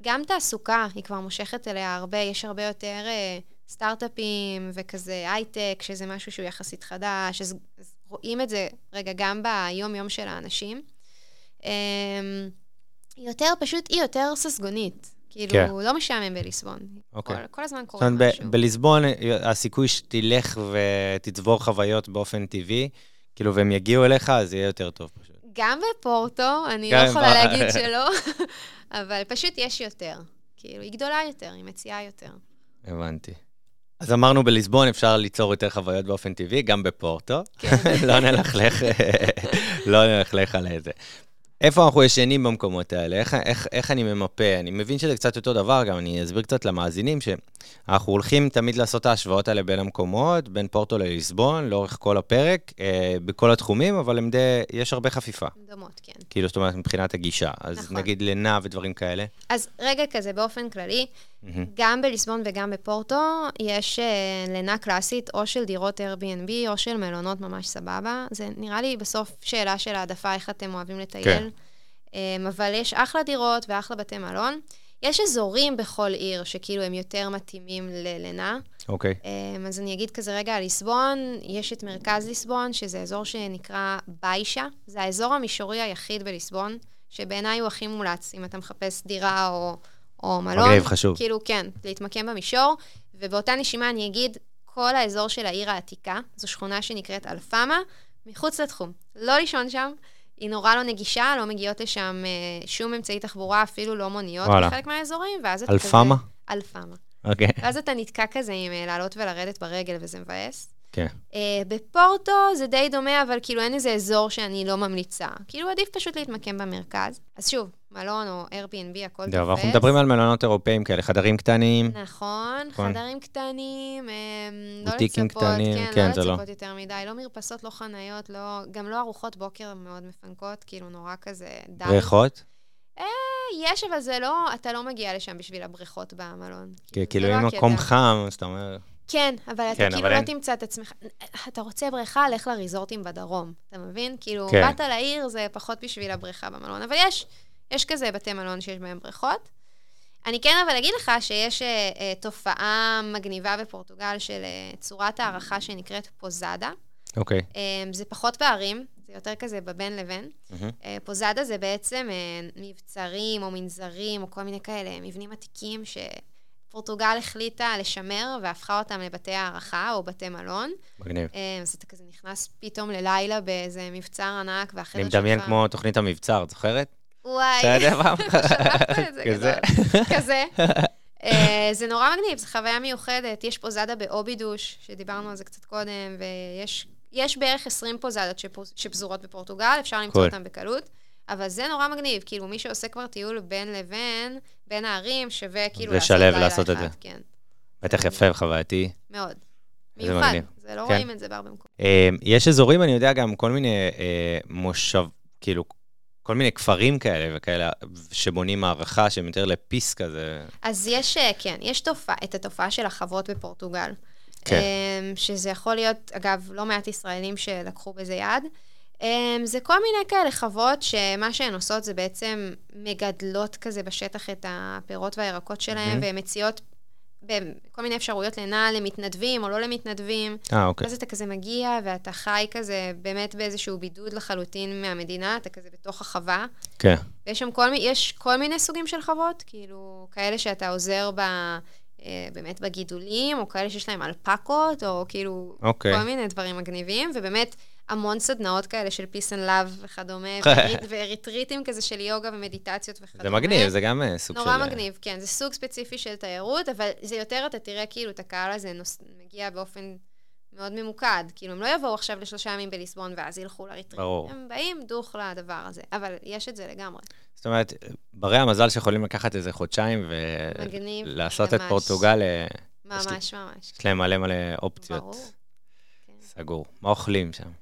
וגם תעסוקה, היא כבר מושכת אליה הרבה, יש הרבה יותר... אה, סטארט-אפים וכזה הייטק, שזה משהו שהוא יחסית חדש, אז, אז רואים את זה רגע גם ביום-יום של האנשים. אמ, יותר, פשוט היא יותר ססגונית. כאילו, כן. לא משעמם בליסבון. אוקיי. כל, כל הזמן קורה משהו. זאת אומרת, בליסבון הסיכוי שתלך ותצבור חוויות באופן טבעי, כאילו, והם יגיעו אליך, אז יהיה יותר טוב פשוט. גם בפורטו, אני לא יכולה להגיד שלא, אבל פשוט יש יותר. כאילו, היא גדולה יותר, היא מציעה יותר. הבנתי. אז אמרנו בליסבון אפשר ליצור יותר חוויות באופן טבעי, גם בפורטו. כן. לא נלכלך, לא נלכלך על איזה. איפה אנחנו ישנים במקומות האלה? איך, איך, איך אני ממפה? אני מבין שזה קצת אותו דבר, גם אני אסביר קצת למאזינים, שאנחנו הולכים תמיד לעשות את ההשוואות האלה בין המקומות, בין פורטו לליסבון, לאורך כל הפרק, אה, בכל התחומים, אבל הם די, יש הרבה חפיפה. דומות, כן. כאילו, זאת אומרת, מבחינת הגישה. אז נכון. נגיד לינה ודברים כאלה. אז רגע כזה, באופן כללי, mm-hmm. גם בליסבון וגם בפורטו, יש אה, לינה קלאסית, או של דירות Airbnb, או של מלונות ממש סבבה. זה נראה לי בסוף שאלה של העדפה, איך אתם אוהבים לטייל. כן. אמ, אבל יש אחלה דירות ואחלה בתי מלון. יש אזורים בכל עיר שכאילו הם יותר מתאימים ללינה. אוקיי. Okay. אמ, אז אני אגיד כזה רגע על ליסבון, יש את מרכז ליסבון, שזה אזור שנקרא ביישה. זה האזור המישורי היחיד בליסבון, שבעיניי הוא הכי מומלץ, אם אתה מחפש דירה או, או מלון. מגניב, חשוב. כאילו, כן, להתמקם במישור. ובאותה נשימה אני אגיד, כל האזור של העיר העתיקה, זו שכונה שנקראת אלפמה, מחוץ לתחום. לא לישון שם. היא נורא לא נגישה, לא מגיעות לשם אה, שום אמצעי תחבורה, אפילו לא מוניות וואלה. בחלק מהאזורים, ואז אתה אלפמה? כזה... אלפמה. אוקיי. Okay. ואז אתה נתקע כזה עם אה, לעלות ולרדת ברגל, וזה מבאס. כן. Uh, בפורטו זה די דומה, אבל כאילו אין איזה אזור שאני לא ממליצה. כאילו עדיף פשוט להתמקם במרכז. אז שוב, מלון או Airbnb, הכל תופס. אנחנו מדברים על מלונות אירופאים כאלה, חדרים קטנים. נכון, נכון. חדרים קטנים, הם, לא לצפות, קטנים, כן, כן, לא לא. לצפות יותר מדי, לא מרפסות, לא חניות, לא, גם לא ארוחות בוקר מאוד מפנקות, כאילו נורא כזה דל. בריכות? אה, יש, אבל זה לא, אתה לא מגיע לשם בשביל הבריכות במלון. כאילו, כאילו אם מקום חם, אז אתה אומר... כן, אבל אתה כן, כאילו אבל לא אין- תמצא את עצמך. אתה רוצה בריכה, לך לריזורטים בדרום, אתה מבין? כאילו, כן. באת לעיר, זה פחות בשביל הבריכה במלון. אבל יש, יש כזה בתי מלון שיש בהם בריכות. אני כן אבל אגיד לך שיש אה, אה, תופעה מגניבה בפורטוגל של אה, צורת הערכה שנקראת פוזאדה. אוקיי. אה, זה פחות בערים, זה יותר כזה בבין לבין. מהמם. אה, פוזאדה זה בעצם אה, מבצרים או מנזרים או כל מיני כאלה מבנים עתיקים שפורטוגל החליטה לשמר והפכה אותם לבתי הערכה או בתי מלון. מגניב. אה, אז אתה כזה נכנס פתאום ללילה באיזה מבצר ענק, והחדר אני שלך... מדמיין כמו תוכנית המבצר, את זוכרת? וואי? שלחת את זה כזה. כזה. אה, זה נורא מגניב, זו חוויה מיוחדת. יש פוזאדה באובידוש, שדיברנו על זה קצת קודם, ויש יש בערך 20 פוזאדות שפוז- שפזורות בפורטוגל, אפשר למצוא. אותן בקלות. אבל זה נורא מגניב, כאילו מי שעושה כבר טיול בין לבין, בין הערים, שווה כאילו לשלב לילה לעשות את זה. כן, בטח יפה וחווייתי. מאוד. מיוחד. זה לא כן. רואים את זה בהרבה מקומות. אה, יש אזורים, אני יודע, גם כל מיני אה, מושב, כאילו, כל מיני כפרים כאלה וכאלה, שבונים הערכה שהם יותר לפיס כזה. אז יש, אה, כן, יש תופעה, את התופעה של החוות בפורטוגל. כן. אמ, שזה יכול להיות, אגב, לא מעט ישראלים שלקחו בזה יד. אמ, זה כל מיני כאלה חוות שמה שהן עושות זה בעצם מגדלות כזה בשטח את הפירות והירקות שלהן, מהמם. והן מציעות כל מיני אפשרויות לינה למתנדבים או לא למתנדבים. אה, אוקיי. אז אתה כזה מגיע ואתה חי כזה באמת באיזשהו בידוד לחלוטין מהמדינה, אתה כזה בתוך החווה. כן. ויש שם כל, יש כל מיני סוגים של חוות, כאילו, כאלה שאתה עוזר ב, אה, באמת בגידולים, או כאלה שיש להם אלפקות, או כאילו, אוקיי. כל מיני דברים מגניבים, ובאמת המון סדנאות כאלה של peace and love וכדומה, ואריתריטים כזה של יוגה ומדיטציות וכדומה. זה מגניב, זה גם אה, סוג של... נורא מגניב, כן, זה סוג ספציפי של תיירות, אבל זה יותר, אתה תראה כאילו את הקהל הזה נוס... מגיע באופן מאוד ממוקד. כאילו, הם לא יבואו עכשיו לשלושה ימים בליסבון ואז ילכו לאריתריט. ברור. הם באים דוך לדבר הזה, אבל יש את זה לגמרי. זאת אומרת, ברי המזל שיכולים לקחת איזה חודשיים מגניב, ולעשות את. פורטוגל, אה, ממש, ממש. יש להם מלא מלא אופציות. ברור. כן. סגור. מה אוכלים שם?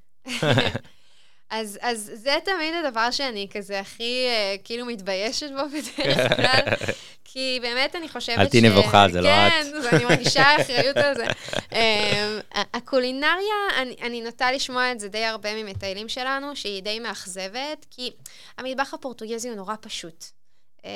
אז, אז זה תמיד הדבר שאני כזה הכי אה, כאילו מתביישת בו בדרך כלל, כי באמת אני חושבת אל תהיי נבוכה, זה לא את. כן, אז אני מרגישה אחריות על זה. אה, הקולינריה, אני, אני נוטה לשמוע את זה די הרבה ממטיילים שלנו, שהיא די מאכזבת, כי המטבח הפורטוגזי הוא נורא פשוט. אה,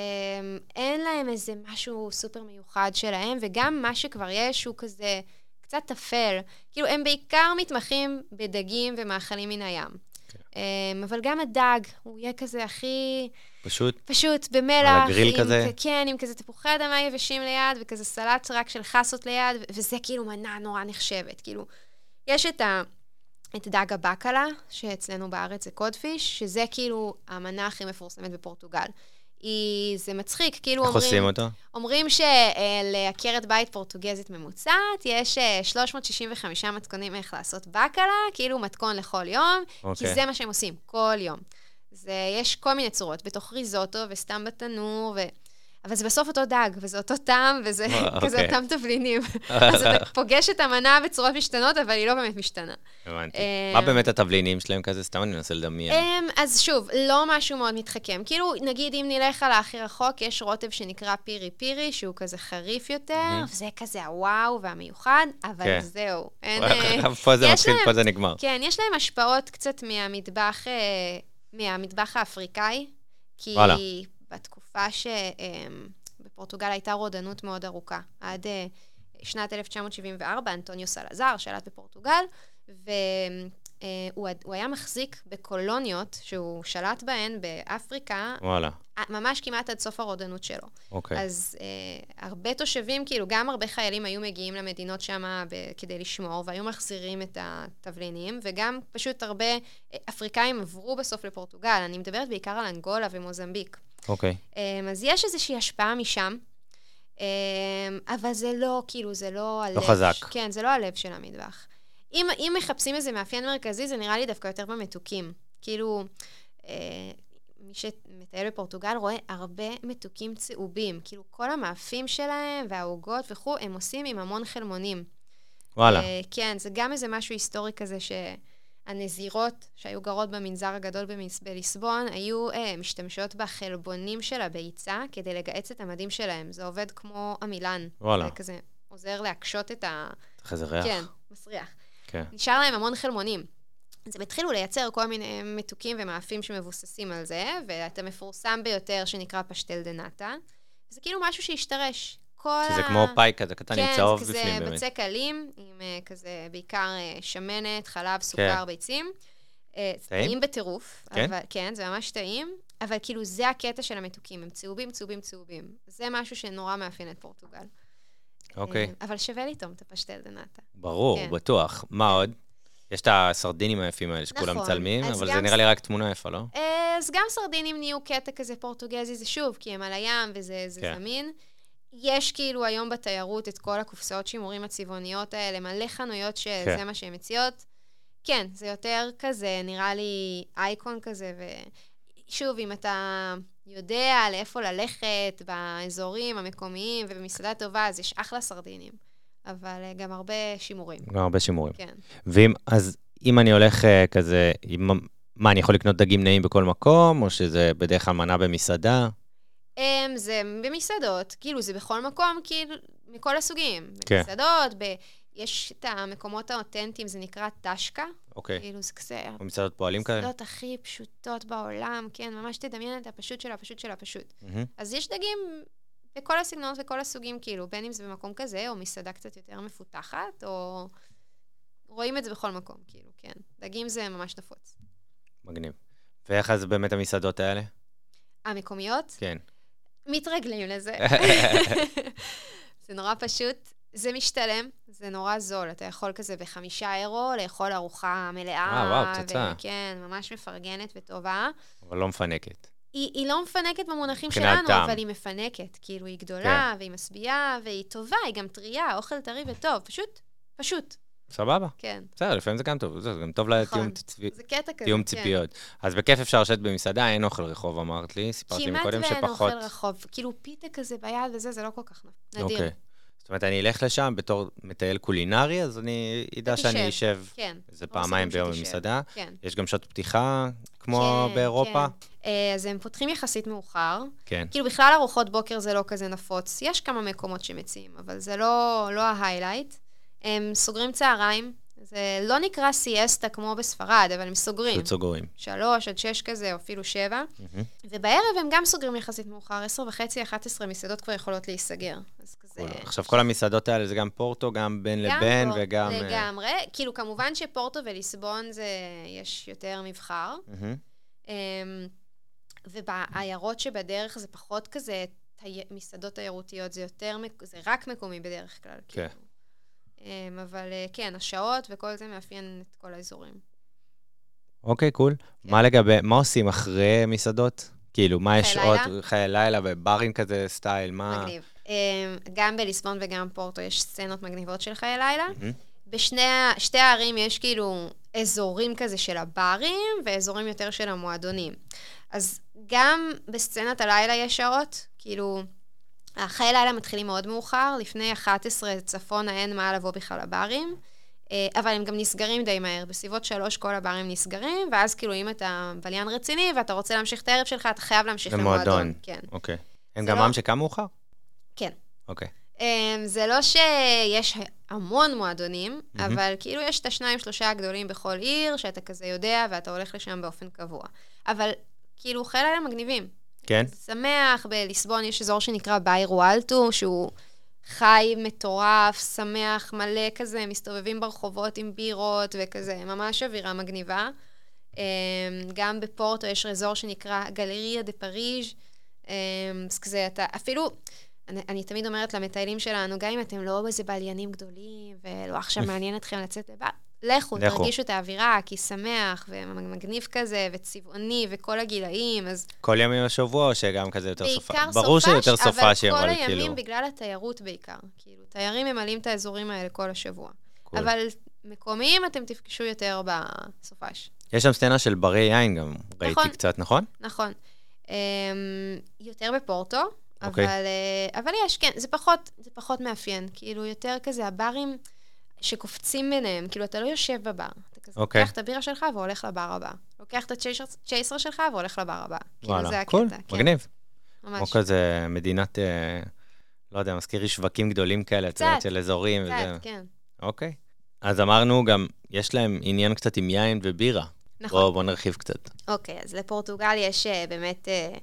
אין להם איזה משהו סופר מיוחד שלהם, וגם מה שכבר יש הוא כזה קצת טפל. כאילו, הם בעיקר מתמחים בדגים ומאכלים מן הים. Um, אבל גם הדג, הוא יהיה כזה הכי פשוט, פשוט, במלח. על הגריל עם, כזה? כן, עם כזה תפוחי אדמה יבשים ליד, וכזה סלט רק של חסות ליד, וזה כאילו מנה נורא נחשבת. כאילו, יש את, ה, את דג הבקלה, שאצלנו בארץ זה קודפיש, שזה כאילו המנה הכי מפורסמת בפורטוגל. היא, זה מצחיק, כאילו איך אומרים... עושים אותו? אומרים שלעקרת בית פורטוגזית ממוצעת, יש אה, 365 מתכונים איך לעשות בקלה, כאילו מתכון לכל יום, כי אוקיי. זה מה שהם עושים, כל יום. זה, יש כל מיני צורות, בתוך ריזוטו וסתם בתנור, ו... אבל זה בסוף אותו דג, וזה אותו טעם, וזה אה, כזה אוקיי. אותם תבלינים. אז אתה פוגש את המנה בצורות משתנות, אבל היא לא באמת משתנה. הבנתי. אה, מה באמת התבלינים שלהם כזה? סתם אני מנסה לדמיין. אז שוב, לא משהו מאוד מתחכם. כאילו, נגיד אם נלך על הכי רחוק, יש רוטב שנקרא פירי פירי, שהוא כזה חריף יותר. וזה כזה הוואו והמיוחד, אבל כן. זהו. אין... אה, פה זה מתחיל, פה זה נגמר. כן, יש להם השפעות קצת מהמטבח, האפריקאי, כי וואלה. בתקופה שבפורטוגל הייתה רודנות מאוד ארוכה, עד אה, שנת 1974, אנטוניו סלזר שלט בפורטוגל, והוא הוא היה מחזיק בקולוניות שהוא שלט בהן באפריקה, וואלה, אה, ממש כמעט עד סוף הרודנות שלו. אוקיי. אז אה, הרבה תושבים, כאילו, גם הרבה חיילים היו מגיעים למדינות שם כדי לשמור, והיו מחזירים את התבלינים, וגם פשוט הרבה אה, אפריקאים עברו בסוף לפורטוגל. אני מדברת בעיקר על אנגולה ומוזמביק. אוקיי. אה, אז יש איזושהי השפעה משם, אה, אבל זה לא, כאילו, זה לא הלב. חזק. כן, זה לא הלב של המטבח. אם, אם מחפשים איזה מאפיין מרכזי, זה נראה לי דווקא יותר במתוקים. כאילו, אה, מי שמטייל בפורטוגל רואה הרבה מתוקים צהובים. כאילו, כל המאפים שלהם והעוגות וכו', הם עושים עם המון חלמונים. וואלה. אה, כן, זה גם איזה משהו היסטורי כזה שהנזירות שהיו גרות במנזר הגדול בליסבון, היו אה, משתמשות בחלבונים של הביצה כדי לגהץ את המדים שלהם. זה עובד כמו עמילן. וואלה. זה כזה עוזר להקשות את ה... צריך איזה ריח. כן, מסריח. כן. נשאר להם המון חלמונים. אז הם התחילו לייצר כל מיני מתוקים ומאפים שמבוססים על זה, ואת המפורסם ביותר שנקרא פשטל דה נאטה. זה כאילו משהו שהשתרש. כל שזה ה... כמו פאי כזה קטן עם צהוב כן, זה בפנים כזה באמת. בצק אלים, עם אה, כזה בעיקר אה, שמנת, חלב, סוכר, ביצים. אה, זה טעים? טעים בטירוף. כן? אבל, כן, זה ממש טעים, אבל כאילו זה הקטע של המתוקים, הם צהובים, צהובים, צהובים. זה משהו שנורא מאפיין את פורטוגל. אוקיי. אה, אבל שווה לטעום את הפשטל דה נאטה. ברור, כן. בטוח. מה עוד? יש את הסרדינים היפים האלה שכולם נכון, מצלמים, אבל זה נראה לי רק תמונה יפה, לא? אז גם סרדינים נהיו קטע כזה פורטוגזי, זה שוב, כי הם על הים וזה זה כן. זמין. יש כאילו היום בתיירות את כל הקופסאות שימורים הצבעוניות האלה, מלא חנויות שזה כן. מה שהן מציעות. כן, זה יותר כזה, נראה לי אייקון כזה, ושוב, אם אתה יודע לאיפה ללכת באזורים המקומיים ובמסעדה טובה, אז יש אחלה סרדינים. אבל אה, גם הרבה שימורים, גם הרבה שימורים. כן. ואם, אז אם אני הולך אה, כזה, עם, מה, אני יכול לקנות דגים נעים בכל מקום, או שזה בדרך כלל מנה במסעדה? Um, זה במסעדות, כאילו זה בכל מקום, כאילו, מכל הסוגים. כן. במסעדות, ב... יש את המקומות האותנטיים, זה נקרא טשקה. אוקיי. כאילו זה כזה... במסעדות פועלים כאלה? המסעדות הכי פשוטות בעולם, כן, ממש תדמיין את הפשוט של הפשוט של הפשוט. מהמם. אז יש דגים בכל הסגנונות וכל הסוגים, כאילו, בין אם זה במקום כזה, או מסעדה קצת יותר מפותחת, או... רואים את זה בכל מקום, כאילו, כן. דגים זה ממש נפוץ. מגניב. ואיך אז באמת המסעדות האלה? המקומיות, כן. מתרגלים לזה. זה נורא פשוט. זה משתלם, זה נורא זול. אתה יכול כזה בחמישה אירו לאכול ארוחה מלאה. אה, וואו, פצצה. וכן, ממש מפרגנת וטובה. אבל לא מפנקת. היא, היא לא מפנקת במונחים שלנו, טעם. אבל היא מפנקת. כאילו, היא גדולה, והיא משביעה, והיא טובה, היא גם טריה, אוכל טרי וטוב. פשוט, פשוט, סבבה. כן. בסדר, לפעמים זה גם טוב, זה גם טוב נכון. לתיאום כן. ציפיות. אז בכיף אפשר לשבת במסעדה, אין אוכל רחוב, אמרת לי, סיפרת לי כמעט מקודם ואין שפחות. אוכל רחוב. כאילו, פיתה כזה ביד וזה, זה לא כל כך נדיר. אוקיי. זאת אומרת, אני אלך לשם בתור מטייל קולינרי, אז אני אדע שאני. אשב כן. איזה פעמיים ביום. במסעדה. כן. יש גם שעות פתיחה, כמו כן, באירופה? כן. אה, אז הם פותחים יחסית מאוחר. כן. כאילו, בכלל ארוחות בוקר זה לא כזה נפוץ. יש כמה מקומות שמציעים, אבל זה לא, לא ה highlight. הם סוגרים צהריים. זה לא נקרא סיאסטה כמו בספרד, אבל הם סוגרים. פשוט סוגרים. שלוש עד שש כזה, או אפילו שבע. מהמם. ובערב הם גם סוגרים יחסית מאוחר, עשר וחצי, אחת עשרה מסעדות כבר יכולות להיסגר. אז כזה... cool. עכשיו, כל המסעדות האלה זה גם פורטו, גם בין גם לבין, פה, וגם... אה, לגמרי. כאילו, כמובן שפורטו וליסבון זה... יש יותר מבחר. מהמם. אמ, ובעיירות שבדרך זה פחות כזה תי... מסעדות תיירותיות, זה יותר, מק- זה רק מקומי בדרך כלל. כן. כאילו. אמ, אבל אה, כן, השעות וכל זה מאפיין את כל האזורים. אוקיי, קול. מה לגבי, מה עושים אחרי מסעדות? כאילו, מה יש עוד? חיי לילה וברים כזה, סטייל, מה? מגניב. אמ, גם בליסבון וגם פורטו יש סצנות מגניבות של חיי לילה. מהמם. בשני ה- שתי הערים יש כאילו אזורים כזה של הברים ואזורים יותר של המועדונים. אז גם בסצנת הלילה יש שעות, כאילו, החיי לילה מתחילים מאוד מאוחר, לפני 11 צפונה אין מה לבוא בכלל לברים, אה, אבל הם גם נסגרים די מהר, בסביבות שלוש כל הברים נסגרים, ואז כאילו אם אתה בליין רציני ואתה רוצה להמשיך את הערב שלך, אתה חייב להמשיך למועדון. למועדון. כן. אוקיי. הם גם לא- עם שקם מאוחר? כן. אוקיי. Um, זה לא שיש המון מועדונים, mm-hmm. אבל כאילו יש את השניים, שלושה הגדולים בכל עיר, שאתה כזה יודע, ואתה הולך לשם באופן קבוע. אבל כאילו, חיי לילה מגניבים. כן? שמח, בליסבון יש אזור שנקרא ביירו אלטו, שהוא חי, מטורף, שמח, מלא כזה, מסתובבים ברחובות עם בירות וכזה, ממש אווירה מגניבה. Um, גם בפורטו יש אזור שנקרא גלריה דה פריז', um, אז כזה, אתה אפילו... אני, אני תמיד אומרת למטיילים שלנו, גם אם אתם לא איזה בליינים גדולים, ולא עכשיו מעניין אתכם לצאת לבר, לכו, לכו. תרגישו את האווירה, כי שמח, ומגניב כזה, וצבעוני, וכל הגילאים, אז כל ימים בשבוע, או שגם כזה יותר סופה? בעיקר ברור סופש, שיותר סופש, אבל כל הימים כאילו... בגלל התיירות בעיקר. כאילו, תיירים ממלאים את האזורים האלה כל השבוע. קול. אבל מקומיים אתם תפגשו יותר בסופש. יש שם סצנה של ברי יין גם, ראיתי נכון. קצת, נכון? נכון. אמ, יותר בפורטו, אוקיי. אבל, אה, אבל יש, כן, זה פחות, זה פחות מאפיין. כאילו, יותר כזה הברים שקופצים ביניהם. כאילו, אתה לא יושב בבר. אתה כזה אוקיי. לוקח את הבירה שלך והולך לבר הבא. לוקח את הצ'ייסר שלך והולך לבר הבא. כאילו, זה וואלה, הקטע. קול, כן, מגניב. ממש. כמו כזה מדינת... אה, לא יודע, מזכיר לי שווקים גדולים כאלה, יודעת, קצת, של אזורים וזה. קצת, כן. אוקיי. אז אמרנו גם, יש להם עניין קצת עם יין ובירה. נכון. בוא, בוא נרחיב קצת. אוקיי, אז לפורטוגל יש אה, באמת, אה,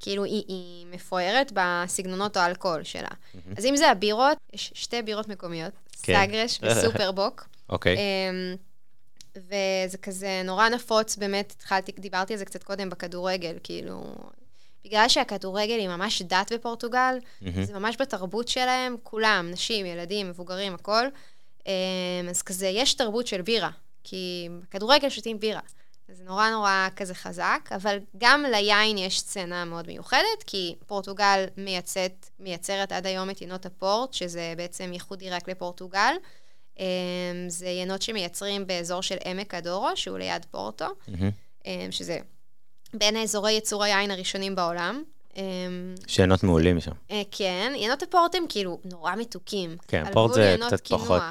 כאילו, היא, היא מפוארת בסגנונות האלכוהול שלה. אז אם זה הבירות, יש שתי בירות מקומיות, כן. סאגרש וסופרבוק. אוקיי. אמ, וזה כזה נורא נפוץ, באמת, התחלתי, דיברתי על זה קצת קודם בכדורגל, כאילו, בגלל שהכדורגל היא ממש דת בפורטוגל, מהמם. זה ממש בתרבות שלהם, כולם, נשים, ילדים, מבוגרים, הכל. אמ, אז כזה, יש תרבות של בירה, כי בכדורגל שותים בירה. זה נורא נורא כזה חזק, אבל גם ליין יש סצנה מאוד מיוחדת, כי פורטוגל מייצאת, מייצרת עד היום את ינות הפורט, שזה בעצם ייחודי רק לפורטוגל. אמ, זה ינות שמייצרים באזור של עמק הדורו, שהוא ליד פורטו. אמ, שזה בין האזורי ייצור היין הראשונים בעולם. אמ, שאלות מעולים שם. אה, כן, ינות הפורט הם כאילו נורא מתוקים. כן, פורט זה קצת. פחות...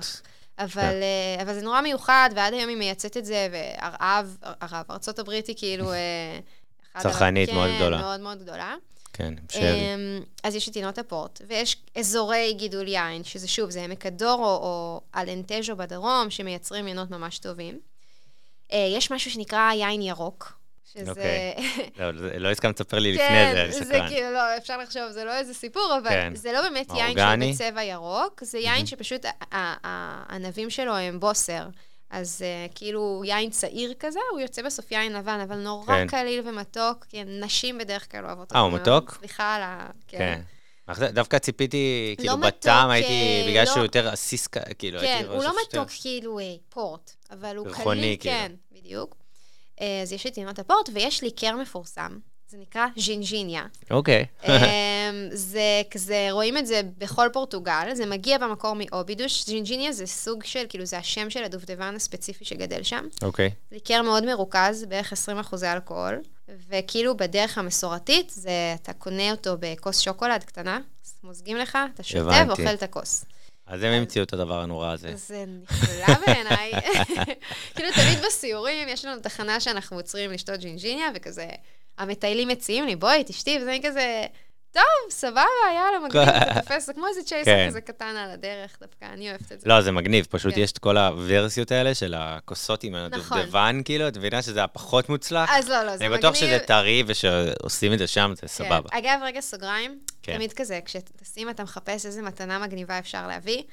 אבל, כן. אה, אבל זה נורא מיוחד, ועד היום היא מייצאת את זה, והרעב, הרעב, ארצות הברית היא כאילו... אה, צרכנית מאוד גדולה. כן, מאוד מאוד גדולה. כן, שרי. אמ, אז יש את ינות הפורט, ויש אזורי גידול יין, שזה שוב, זה עמק הדורו או אלנטז'ו בדרום, שמייצרים ינות ממש טובים. אה, יש משהו שנקרא יין ירוק, שזה... אוקיי. לא, זה- לא הסכמת לספר לי לפני כן, זה, אני זה סקרן. כאילו, לא, אפשר לחשוב, זה לא איזה סיפור, אבל כן. זה לא באמת יין? שהוא בצבע ירוק, זה יין שפשוט הענבים שלו הם בוסר. אז uh, כאילו יין צעיר כזה, הוא יוצא בסוף יין לבן, אבל נורא כן. קליל ומתוק, כי נשים בדרך כלל אוהבות אותו אה, הוא. מתוק? סליחה על ה... כן. זה- דווקא ציפיתי, כאילו, מתוק, בטעם הייתי, אה, בגלל לא- שהוא יותר עסיס, כאילו, כן, הייתי הוא חושב לא מתוק כאילו אה, פורט, אבל הוא קליל, כאילו. כן, בדיוק. אה, אז יש את ינות הפורט, ויש ליקר מפורסם, זה נקרא ז'ינג'יניה. אוקיי. אמ, זה כזה, רואים את זה בכל פורטוגל, זה מגיע במקור מאובידוש. ג'ינג'יניה זה סוג של, כאילו, זה השם של הדובדבן הספציפי שגדל שם. אוקיי. ליקר מאוד מרוכז, בערך 20 אחוזי אלכוהול, וכאילו בדרך המסורתית, זה, אתה קונה אותו בכוס שוקולד קטנה, מוזגים לך, אתה שותה. ואוכל את הכוס. אז הם המציאו את הדבר הנורא הזה. זה נפלא בעיניי. כאילו, תמיד בסיורים, יש לנו תחנה שאנחנו עוצרים לשתות ג'ינג'יניה, וכזה, המטיילים מציעים לי, בואי, תשתי, וזה אני כזה, טוב, סבבה, יאללה, מגניב, אתה תופס, זה כמו איזה צ'ייסר כן. כזה קטן על הדרך, דווקא, אני אוהבת את זה. לא, זה מגניב, פשוט כן. יש את כל הוורסיות האלה של הכוסות עם נכון. הדובדבן, כאילו, את מבינה שזה הפחות מוצלח? אז לא, לא, זה אני מגניב. בטוח שזה טרי ושעושים את זה שם, זה כן. סבבה. אגב, רגע סוגריים, כן. תמיד כזה, כשטסים אתה מחפש איזה מתנה מגניבה אפשר להביא.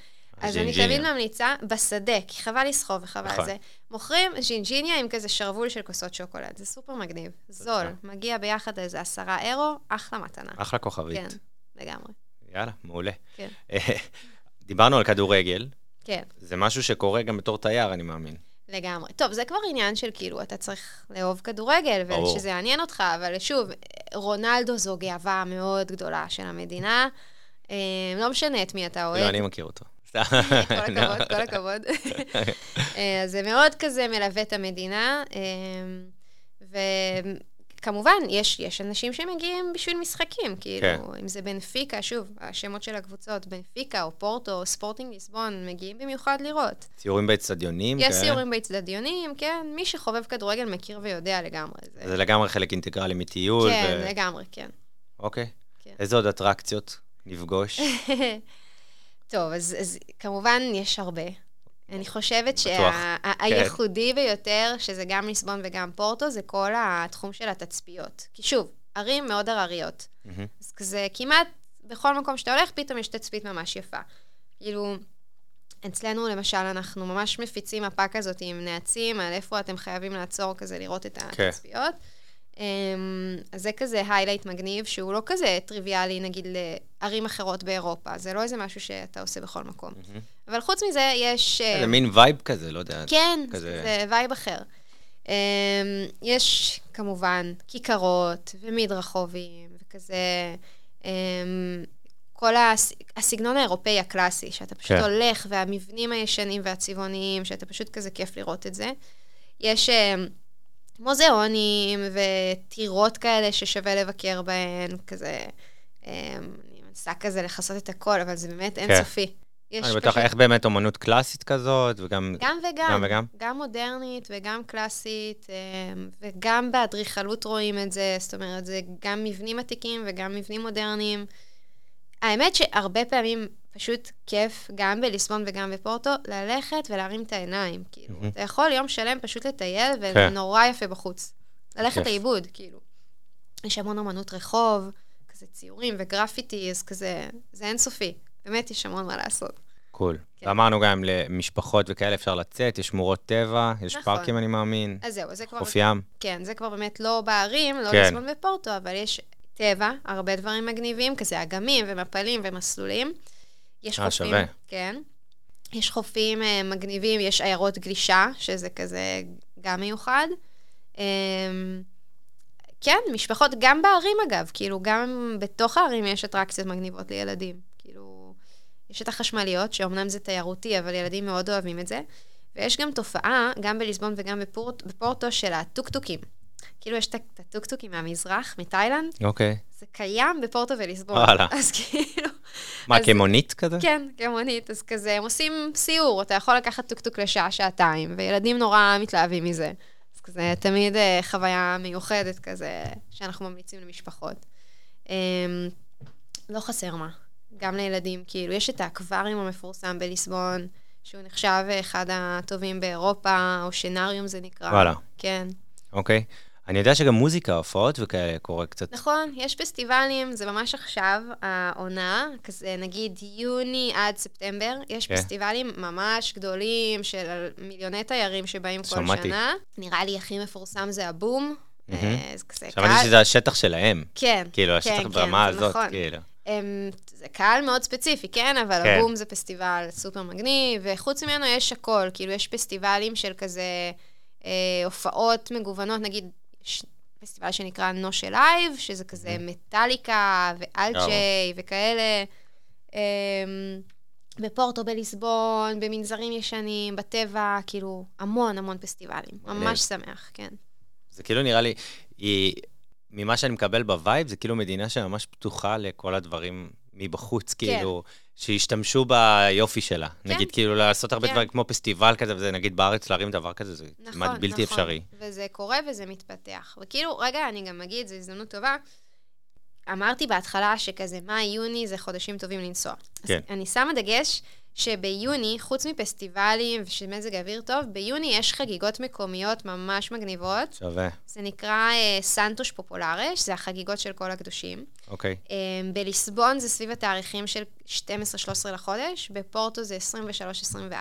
אז אני. תמיד ממליצה בשדה, כי חבל לסחוב וחבל נכון. זה. מוכרים ז'ינג'יניה עם כזה שרוול של כוסות שוקולד, זה סופר מגניב. זול, מגיע ביחד איזה עשרה אירו, אחלה מתנה. אחלה כוכבית. כן, לגמרי. יאללה, מעולה. כן. דיברנו על כדורגל, כן, זה משהו שקורה גם בתור תייר, אני מאמין. לגמרי. טוב, זה כבר עניין של כאילו, אתה צריך לאהוב כדורגל. ושזה יעניין אותך, אבל שוב, רונלדו זו גאווה מאוד גדולה של המדינה. אה, לא משנה את מי אתה אוהד. לא, אני מכיר אותו. כל הכבוד, כל הכבוד. אה, אז זה מאוד כזה מלווה את המדינה, וכמובן, יש, יש אנשים שמגיעים בשביל משחקים, כאילו, כן. אם זה בנפיקה, שוב, השמות של הקבוצות, בנפיקה או פורטו או ספורטינג ליסבון, מגיעים במיוחד לראות. ציורים באצטדיונים יש כאלה? סיורים באצטדיונים, כן, מי שחובב כדורגל מכיר ויודע לגמרי. זה... זה לגמרי חלק אינטגרלי מטיול. כן, ו- לגמרי, כן. אוקיי. כן. איזה עוד אטרקציות נפגוש? טוב, אז, אז כמובן יש הרבה. אני חושבת שהייחודי ביותר, שזה גם ליסבון וגם פורטו, זה כל התחום של התצפיות. כי שוב, ערים מאוד הרריות. מהמם. אז כזה כמעט בכל מקום שאתה הולך, פתאום יש תצפית ממש יפה. כאילו, אצלנו למשל, אנחנו ממש מפיצים מפה כזאת עם נעצים, על איפה אתם חייבים לעצור כזה לראות את כן. התצפיות. אמ, אז זה כזה highlight מגניב, שהוא לא כזה טריוויאלי, נגיד, לערים אחרות באירופה. זה לא איזה משהו שאתה עושה בכל מקום. מהמם. אבל חוץ מזה, יש... זה אה, מין vibe כזה, לא יודע. כן, כזה- זה vibe אחר. Um, יש כמובן כיכרות ומדרחובים וכזה, um, כל הס... הסגנון האירופאי הקלאסי, שאתה פשוט כן. הולך, והמבנים הישנים והצבעוניים, שאתה פשוט כזה כיף לראות את זה. יש um, מוזיאונים וטירות כאלה ששווה לבקר בהן, כזה, um, מנסה כזה לכסות את הכל, אבל זה באמת אינסופי. יש אני בטוח, איך באמת אומנות קלאסית כזאת, וגם... גם וגם. גם וגם? גם מודרנית וגם קלאסית, אמ, וגם באדריכלות רואים את זה, זאת אומרת, זה גם מבנים עתיקים וגם מבנים מודרניים. האמת שהרבה פעמים פשוט כיף, גם בליסבון וגם בפורטו, ללכת ולהרים את העיניים. כאילו, מהמם. אתה יכול יום שלם פשוט לטייל, וזה כן. יפה בחוץ. ללכת. לאיבוד, כאילו. יש המון אמנות רחוב, כזה ציורים וגרפיטי, אז כזה, זה אינסופי. באמת, יש המון מה לעשות. קול. כן. ואמרנו גם למשפחות וכאלה אפשר לצאת, יש שמורות טבע, יש נכון. פארקים אני מאמין, אז זהו, זה כבר... חוף ים. כן, זה כבר באמת לא בערים, לא כן. ליסבון ופורטו, אבל יש טבע, הרבה דברים מגניבים, כזה אגמים ומפלים ומסלולים. יש אה, חופים, שווה. כן. יש חופים אה, מגניבים, יש עיירות גלישה, שזה כזה גם מיוחד. אה, כן, משפחות, גם בערים אגב, כאילו, גם בתוך הערים יש אטרקציות מגניבות לילדים. כאילו, יש את החשמליות, שאומנם זה תיירותי, אבל ילדים מאוד אוהבים את זה. ויש גם תופעה, גם בליסבון וגם בפורט, בפורטו, של הטוקטוקים. כאילו, יש את הטוקטוקים מהמזרח, מתאילנד, אוקיי. זה קיים בפורטו וליסבון. וואלה. אז כאילו... מה, אז- כמונית כזה? כן, כמונית, אז כזה, הם עושים סיור, אתה יכול לקחת טוקטוק לשעה, שעתיים, וילדים נורא מתלהבים מזה. אז כזה, תמיד אה, חוויה מיוחדת כזה, שאנחנו ממליצים למשפחות. אמ, לא חסר מה, גם לילדים, כאילו, יש את האקווריום המפורסם בליסבון, שהוא נחשב אחד הטובים באירופה, אושנריום זה נקרא. וואלה. כן. אוקיי. אני יודע שגם מוזיקה, הופעות וכאלה קורה קצת. נכון, יש פסטיבלים, זה ממש עכשיו העונה, כזה נגיד יוני עד ספטמבר, יש כן. פסטיבלים ממש גדולים של מיליוני תיירים שבאים כל שמעתי. שנה. נראה לי הכי מפורסם זה הבום. אה, זה כזה שמעתי קהל- שזה השטח שלהם. כן, כאילו, כן, השטח כן, ברמה זה הזאת, נכון. כאילו. הם, זה קהל מאוד ספציפי, כן? אבל כן. הבום זה פסטיבל סופר מגניב, וחוץ ממנו יש הכל, כאילו יש פסטיבלים של כזה אה, הופעות מגוונות, נגיד, יש פסטיבל שנקרא NOS Alive, שזה כזה מטאליקה ואלג'יי וכאלה. אה, בפורטו, בליסבון, במנזרים ישנים, בטבע, כאילו, המון המון פסטיבלים. ממש שמח, כן. זה כאילו נראה לי, היא, ממה שאני מקבל ב vibe, זה כאילו מדינה שממש פתוחה לכל הדברים מבחוץ, כאילו, שישתמשו ביופי שלה. כן. נגיד, כאילו, לעשות הרבה כן. דברים כמו פסטיבל כזה, וזה נגיד בארץ להרים דבר כזה, זה נכון, כמעט בלתי נכון. אפשרי. וזה קורה וזה מתפתח. וכאילו, רגע, אני גם אגיד, זו הזדמנות טובה. אמרתי בהתחלה שכזה מאי-יוני זה חודשים טובים לנסוע. כן. אז אני שמה דגש שביוני, חוץ מפסטיבלים ושמזג אוויר טוב, ביוני יש חגיגות מקומיות ממש מגניבות. שווה, זה נקרא אה, סנטוש פופולרש, זה החגיגות של כל הקדושים. אוקיי. אה, בליסבון זה סביב התאריכים של 12-13 לחודש, בפורטו זה 23-24,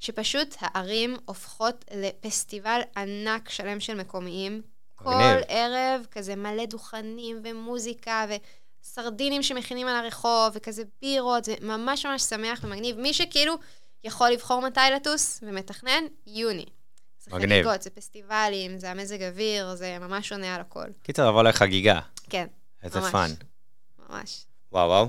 שפשוט הערים הופכות לפסטיבל ענק שלם של מקומיים. כל מגניב. ערב כזה מלא דוכנים ומוזיקה וסרדינים שמכינים על הרחוב וכזה בירות, זה ממש ממש שמח ומגניב. מי שכאילו יכול לבחור מתי לטוס ומתכנן, יוני. זה מגניב. חגיגות, זה פסטיבלים, זה המזג אוויר, זה ממש עונה על הכל. קיצר, לבוא לחגיגה. כן, איזה ממש. fun. ממש. וואו, וואו.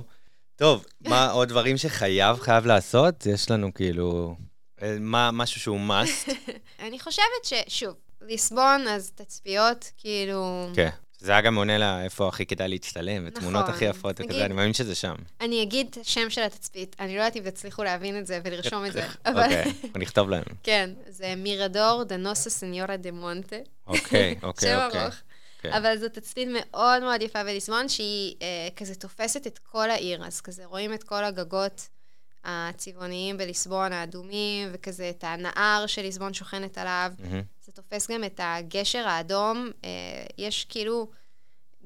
טוב, מה עוד דברים שחייב, חייב לעשות? יש לנו כאילו... אה, מה, משהו שהוא must? אני חושבת ששוב, ליסבון, אז תצפיות, כאילו... כן. זה היה גם עונה לה איפה הכי כדאי להצטלם, ותמונות נכון. הכי יפות וכזה, נגיד- אני מאמין שזה שם. אני אגיד השם של התצפית, אני לא יודעת אם תצליחו להבין את זה ולרשום את זה, אבל אוקיי, נכתוב להם. כן, זה מירדור דנוסה סניורה דה מונטה. אוקיי, אוקיי, שם אוקיי. ארוך. כן. אבל זו תצפית מאוד מאוד יפה בליסבון, שהיא אה, כזה תופסת את כל העיר, אז כזה רואים את כל הגגות הצבעוניים בליסבון, האדומים, וכזה את הנהר שליסבון שוכנת עליו. מהמם. זה תופס גם את הגשר האדום. אה, יש כאילו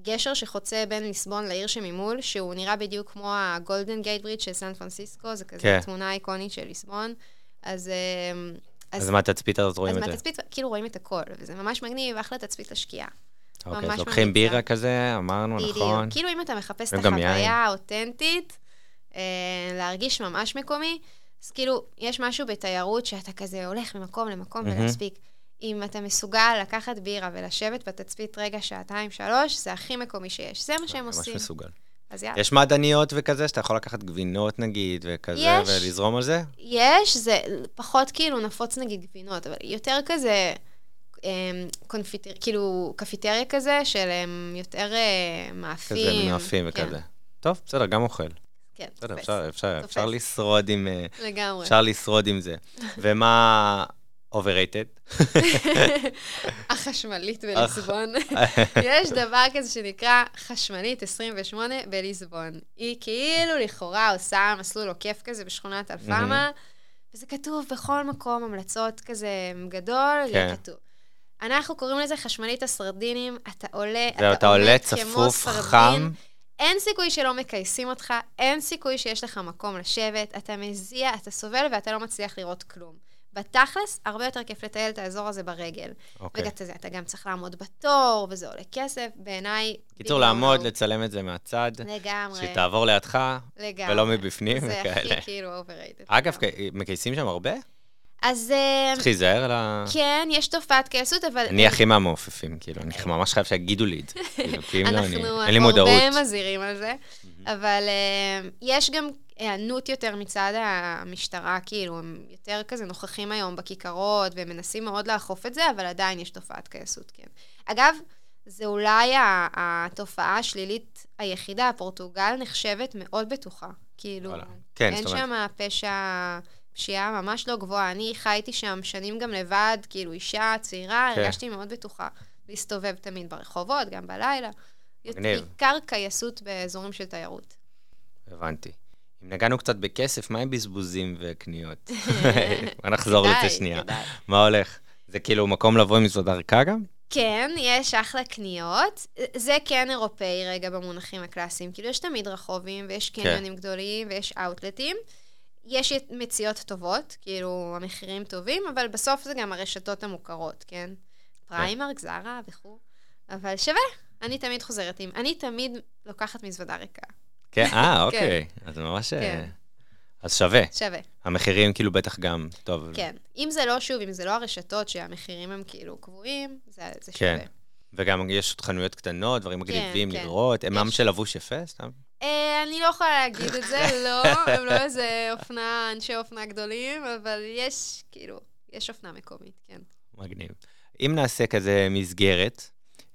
גשר שחוצה בין ליסבון לעיר שממול, שהוא נראה בדיוק כמו הגולדן גייט ברידג' של סן פרנסיסקו, זה כזה כן. תמונה איקונית של ליסבון. אז... אה, אז מהתצפית הזאת אז רואים את זה? מהתצפית כאילו רואים את הכל, וזה ממש מגניב, אחלה תצפית לשקיעה. אוקיי, אז לוקחים. בירה כזה, אמרנו, בדיוק. נכון? כאילו אם אתה מחפש את. החוויה האותנטית, להרגיש ממש מקומי, אז כאילו, יש משהו בתיירות שאתה כזה הולך ממקום למקום מהמם. ולהספיק. אם אתה מסוגל לקחת בירה ולשבת בתצפית רגע, שעתיים, שלוש, זה הכי מקומי שיש. זה מה שהם ממש עושים. מסוגל. אז יאללה. יש מעדניות וכזה, שאתה יכול לקחת גבינות נגיד, וכזה, יש. ולזרום על זה? יש, זה פחות כאילו נפוץ נגיד גבינות, אבל יותר כזה אמ, קונפיטר, כאילו קפיטריה כזה, של אמ, יותר אה, מאפים. כזה מאפים כן, וכזה. טוב, בסדר, גם אוכל. כן, בסדר. אפשר- אפשר תופס. אפשר לשרוד עם... אה, לגמרי. אפשר לשרוד עם זה. ומה overrated. החשמלית בליסבון. יש דבר כזה שנקרא חשמלית 28 בליסבון. היא כאילו לכאורה עושה מסלול עוקף כזה בשכונת אלפאמה, וזה כתוב בכל מקום, המלצות כזה גדול, כן. כתוב. אנחנו קוראים לזה חשמלית הסרדינים, אתה עולה, אתה עומד עולה כמו צפוף. חם. אין סיכוי שלא מכייסים אותך, אין סיכוי שיש לך מקום לשבת, אתה מזיע, אתה סובל ואתה לא מצליח לראות כלום. בתכלס, הרבה יותר כיף לטייל את האזור הזה ברגל. אוקיי. וגם אתה, אתה גם צריך לעמוד בתור, וזה עולה כסף, בעיניי... קיצור, לעמוד, לא. לצלם את זה מהצד, לגמרי. שתעבור לידך, לגמרי. ולא מבפנים זה וכאלה. הכי כאילו overrated. אגב, מכייסים שם הרבה? אז אה, צריך להיזהר על ה... כן, יש תופעת כעסות, אבל... אני הכי מהמעופפים, כאילו, אני ממש חייב שיגידו לי את זה. כאילו, כי אם לא, אני... אנחנו אין לי מודעות. הרבה מזהירים על זה, אבל אה, יש גם היענות יותר מצד המשטרה, כאילו, הם יותר כזה נוכחים היום בכיכרות, והם מנסים מאוד לאכוף את זה, אבל עדיין יש תופעת כעסות, כן. אגב, זה אולי התופעה השלילית היחידה, פורטוגל נחשבת מאוד בטוחה. כאילו. כן, אין שם פשע, פשיעה ממש לא גבוהה. אני חייתי שם שנים גם לבד, כאילו אישה צעירה, כן. הרגשתי מאוד בטוחה להסתובב תמיד ברחובות, גם בלילה. מגניב. בעיקר קייסות באזורים של תיירות. הבנתי. אם נגענו קצת בכסף, מה עם בזבוזים וקניות? בוא נחזור לזה שנייה. מה הולך? זה כאילו מקום לבוא עם מזוודה ריקה גם? כן, יש אחלה קניות. זה כן אירופאי רגע במונחים הקלאסיים. כאילו, יש תמיד רחובים, ויש כן. קניונים גדולים, ויש אאוטלטים. יש מציאות טובות, כאילו, המחירים טובים, אבל בסוף זה גם הרשתות המוכרות, כן? פריימרק, זרה וכו'. אבל שווה, אני תמיד חוזרת עם... אני תמיד לוקחת מזוודה ריקה. כן, אה, אוקיי. אז ממש... אה, כן. אז שווה. שווה, המחירים כאילו בטח גם, טוב. כן. אם זה לא, שוב, אם זה לא הרשתות שהמחירים הם כאילו קבועים, זה, זה כן. שווה. וגם יש חנויות קטנות, דברים מגניבים כן. לראות. הם עם יש. של לבוש יפה, סתם? אה, אני לא יכולה להגיד את זה, לא, הם לא איזה אופנה, אנשי אופנה גדולים, אבל יש, כאילו, יש אופנה מקומית, כן. מגניב. אם נעשה כזה מסגרת,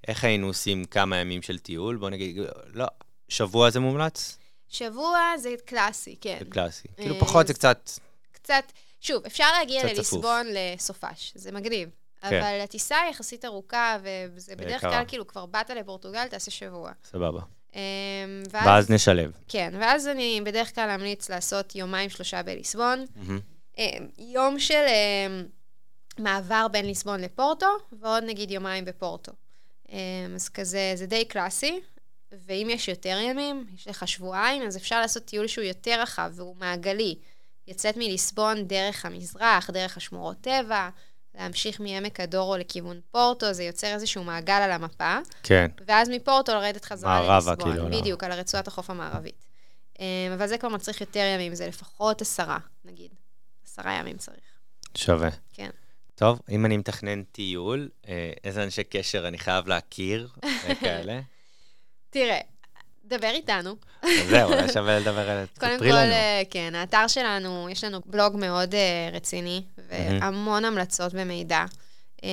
איך היינו עושים כמה ימים של טיול? בוא נגיד, לא, שבוע זה מומלץ? שבוע זה קלאסי, כן. זה קלאסי. אה, כאילו פחות זה קצת... קצת, שוב, אפשר להגיע לליסבון לסופש, זה מגניב. כן. אבל הטיסה היא יחסית ארוכה, וזה בדרך ויקרה. כלל, כאילו, כבר באת לפורטוגל, תעשה שבוע. סבבה. אמ, ואז נשלב. כן, ואז אני בדרך כלל אמליץ לעשות יומיים שלושה בליסבון. אמ, יום של אמ, מעבר בין ליסבון לפורטו, ועוד נגיד יומיים בפורטו. אז כזה, זה די קלאסי, ואם יש יותר ימים, יש לך שבועיים, אז אפשר לעשות טיול שהוא יותר רחב והוא מעגלי. יוצאת מליסבון דרך המזרח, דרך השמורות טבע, להמשיך מעמק הדורו לכיוון פורטו, זה יוצר איזשהו מעגל על המפה. כן. ואז מפורטו לרדת חזרה מערבה, לליסבון. כאילו, לא. בדיוק, על הרצועת החוף המערבית. אמ, אבל זה כבר מצריך יותר ימים, זה לפחות עשרה, נגיד. עשרה ימים צריך. שווה. כן. טוב, אם אני מתכנן טיול, אה, איזה אנשי קשר אני חייב להכיר, וכאלה. תראה, דבר איתנו. זהו, אולי שווה לדבר על זה. קודם כל, לנו. אה, כן, האתר שלנו, יש לנו בלוג מאוד אה, רציני, והמון המלצות ומידע. אה,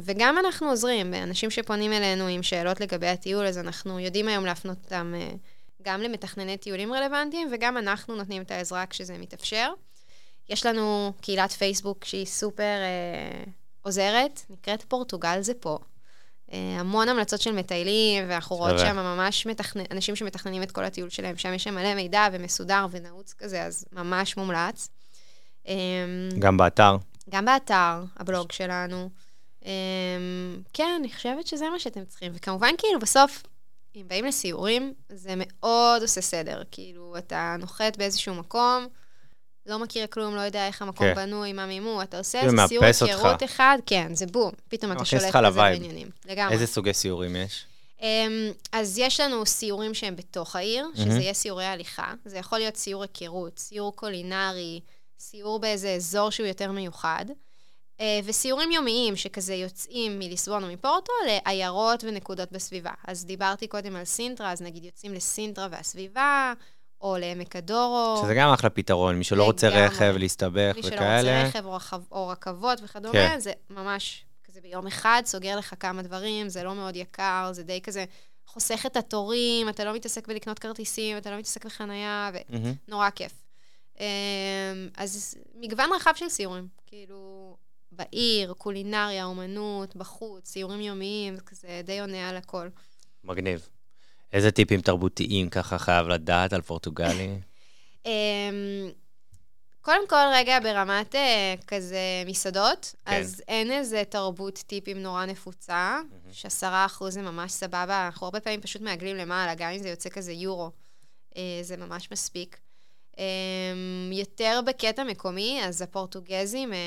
וגם אנחנו עוזרים, אנשים שפונים אלינו עם שאלות לגבי הטיול, אז אנחנו יודעים היום להפנות אותם אה, גם למתכנני טיולים רלוונטיים, וגם אנחנו נותנים את העזרה כשזה מתאפשר. יש לנו קהילת פייסבוק שהיא סופר אה, עוזרת, נקראת פורטוגל זה פה. אה, המון המלצות של מטיילים, ואנחנו רואות. שם ממש מתכנ... אנשים שמתכננים את כל הטיול שלהם, שם יש שם מלא מידע ומסודר ונעוץ כזה, אז ממש מומלץ. אה, גם באתר. גם באתר, הבלוג שלנו. אה, כן, אני חושבת שזה מה שאתם צריכים. וכמובן, כאילו, בסוף, אם באים לסיורים, זה מאוד עושה סדר. כאילו, אתה נוחת באיזשהו מקום, לא מכיר כלום, לא יודע איך המקום כן. בנוי, מה מימו, אתה עושה איזה סיור. היכרות אחד, כן, זה בום, פתאום אתה מכניס שולט ל vibe. בעניינים. לגמרי. איזה סוגי סיורים יש? אמ, אז יש לנו סיורים שהם בתוך העיר, שזה. יהיה סיורי הליכה. זה יכול להיות סיור היכרות, סיור קולינרי, סיור באיזה אזור שהוא יותר מיוחד. אה, וסיורים יומיים שכזה יוצאים מליסבון או מפורטו לעיירות ונקודות בסביבה. אז דיברתי קודם על סינטרה, אז נגיד יוצאים לסינטרה והסביבה, או לעמק הדורו. שזה גם אחלה פתרון, מי שלא רוצה. רכב, להסתבך מי שלא וכאלה. רוצה רכב או, רכב, או רכבות וכדומה, כן. זה ממש כזה ביום אחד, סוגר לך כמה דברים, זה לא מאוד יקר, זה די כזה חוסך את התורים, אתה לא מתעסק בלקנות כרטיסים, אתה לא מתעסק בחנייה. ונורא כיף. אמ, אז מגוון רחב של סיורים, כאילו, בעיר, קולינריה, אומנות, בחוץ, ציורים יומיים, זה כזה די עונה על הכל. מגניב. איזה טיפים תרבותיים ככה חייב לדעת על פורטוגלי? אמ, קודם כל, רגע, ברמת אה, כזה מסעדות, כן. אז אין איזה תרבות טיפים נורא נפוצה, שעשרה אחוז זה ממש סבבה, אנחנו הרבה פעמים פשוט מעגלים למעלה, גם אם זה יוצא כזה יורו, אה, זה ממש מספיק. אמ, יותר בקטע מקומי, אז הפורטוגזים אה,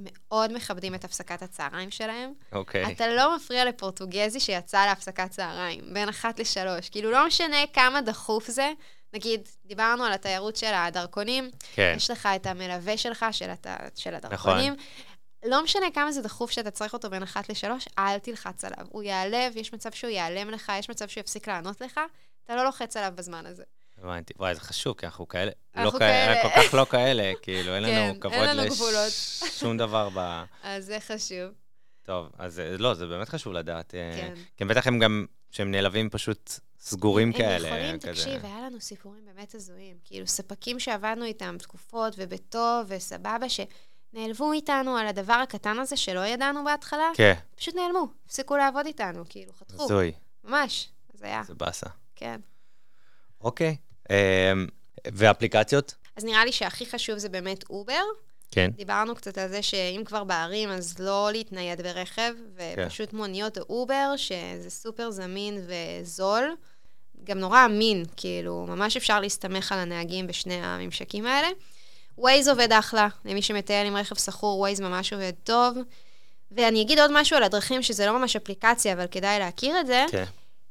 מאוד מכבדים את הפסקת הצהריים שלהם. אוקיי. אתה לא מפריע לפורטוגזי שיצא להפסקת צהריים, בין אחת לשלוש. כאילו, לא משנה כמה דחוף זה. נגיד, דיברנו על התיירות של הדרכונים, כן. יש לך את המלווה שלך, של, הת... של הדרכונים. נכון. לא משנה כמה זה דחוף שאתה צריך אותו בין אחת לשלוש, אל תלחץ עליו. הוא ייעלב, יש מצב שהוא ייעלם לך, יש מצב שהוא יפסיק לענות לך, אתה לא לוחץ עליו בזמן הזה. הבנתי. וואי, זה חשוב, כי אנחנו כאלה, אנחנו לא כאלה, כאלה. כל כך לא כאלה, כאילו, אין כן, לנו אין כבוד. לשום דבר ב... אז זה חשוב. טוב, אז אה, לא, זה באמת חשוב לדעת. אה, כן. כי בטח הם גם, שהם נעלבים פשוט סגורים כאלה. הם יכולים, כזה. תקשיב, היה לנו סיפורים באמת הזויים. כאילו, ספקים שעבדנו איתם תקופות ובטוב וסבבה, שנעלבו איתנו על הדבר הקטן הזה שלא ידענו בהתחלה, כן, פשוט נעלמו, הפסיקו לעבוד איתנו, כאילו, חתכו. הזוי, ממש, זה היה, זה באסה. כן. אוקיי. אה, ואפליקציות? אז נראה לי שהכי חשוב זה באמת אובר. כן. דיברנו קצת על זה שאם כבר בערים, אז לא להתנייד ברכב, ופשוט מוניות או אובר, שזה סופר זמין וזול. גם נורא אמין, כאילו, ממש אפשר להסתמך על הנהגים בשני הממשקים האלה. Waze עובד אחלה, למי שמטייל עם רכב שכור, Waze ממש עובד טוב. ואני אגיד עוד משהו על הדרכים, שזה לא ממש אפליקציה, אבל כדאי להכיר את זה. כן.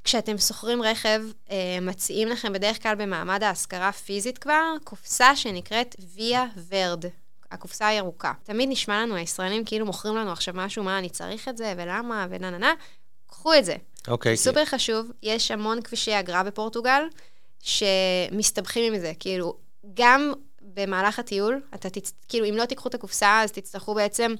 כשאתם שוכרים רכב, אה, מציעים לכם בדרך כלל במעמד ההשכרה פיזית כבר, קופסה שנקראת ויה ורד. הקופסה הירוקה. תמיד נשמע לנו, הישראלים כאילו מוכרים לנו עכשיו משהו, מה, אני צריך את זה, ולמה, ונה נה נה. קחו את זה. אוקיי. זה סופר חשוב, יש המון כבישי אגרה בפורטוגל, שמסתבכים עם זה. כאילו, גם במהלך הטיול, אתה תצ... כאילו, אם לא תיקחו את הקופסה, אז תצטרכו בעצם,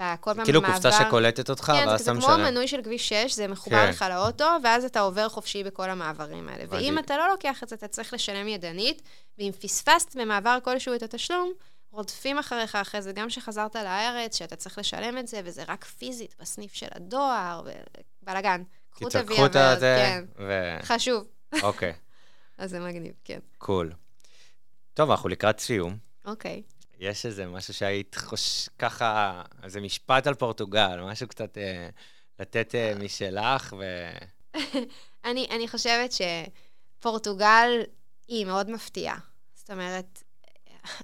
בכל פעם כאילו במעבר... קופסה שקולטת אותך, כן, ואז זה אתה כזה כמו משלם. מנוי של כביש 6, זה מחובר כן. לך לאוטו, ואז אתה עובר חופשי בכל המעברים האלה. הבנתי. ואם אתה לא לוקח את זה, אתה צריך לשלם ידנית, ואם פספסת במעבר כלשהו את התשלום, רודפים אחריך אחרי זה, גם כשחזרת לארץ, שאתה צריך לשלם את זה, וזה רק פיזית בסניף של הדואר, ובלאגן. קחו את הזה, כן. ו... חשוב. אוקיי, אז זה מגניב, כן. קול. טוב, אנחנו לקראת סיום. אוקיי. יש איזה משהו שהיית חוש... ככה, איזה משפט על פורטוגל, משהו קצת אה, לתת אה, משלך, ו... אני, אני חושבת שפורטוגל היא מאוד מפתיעה. זאת אומרת,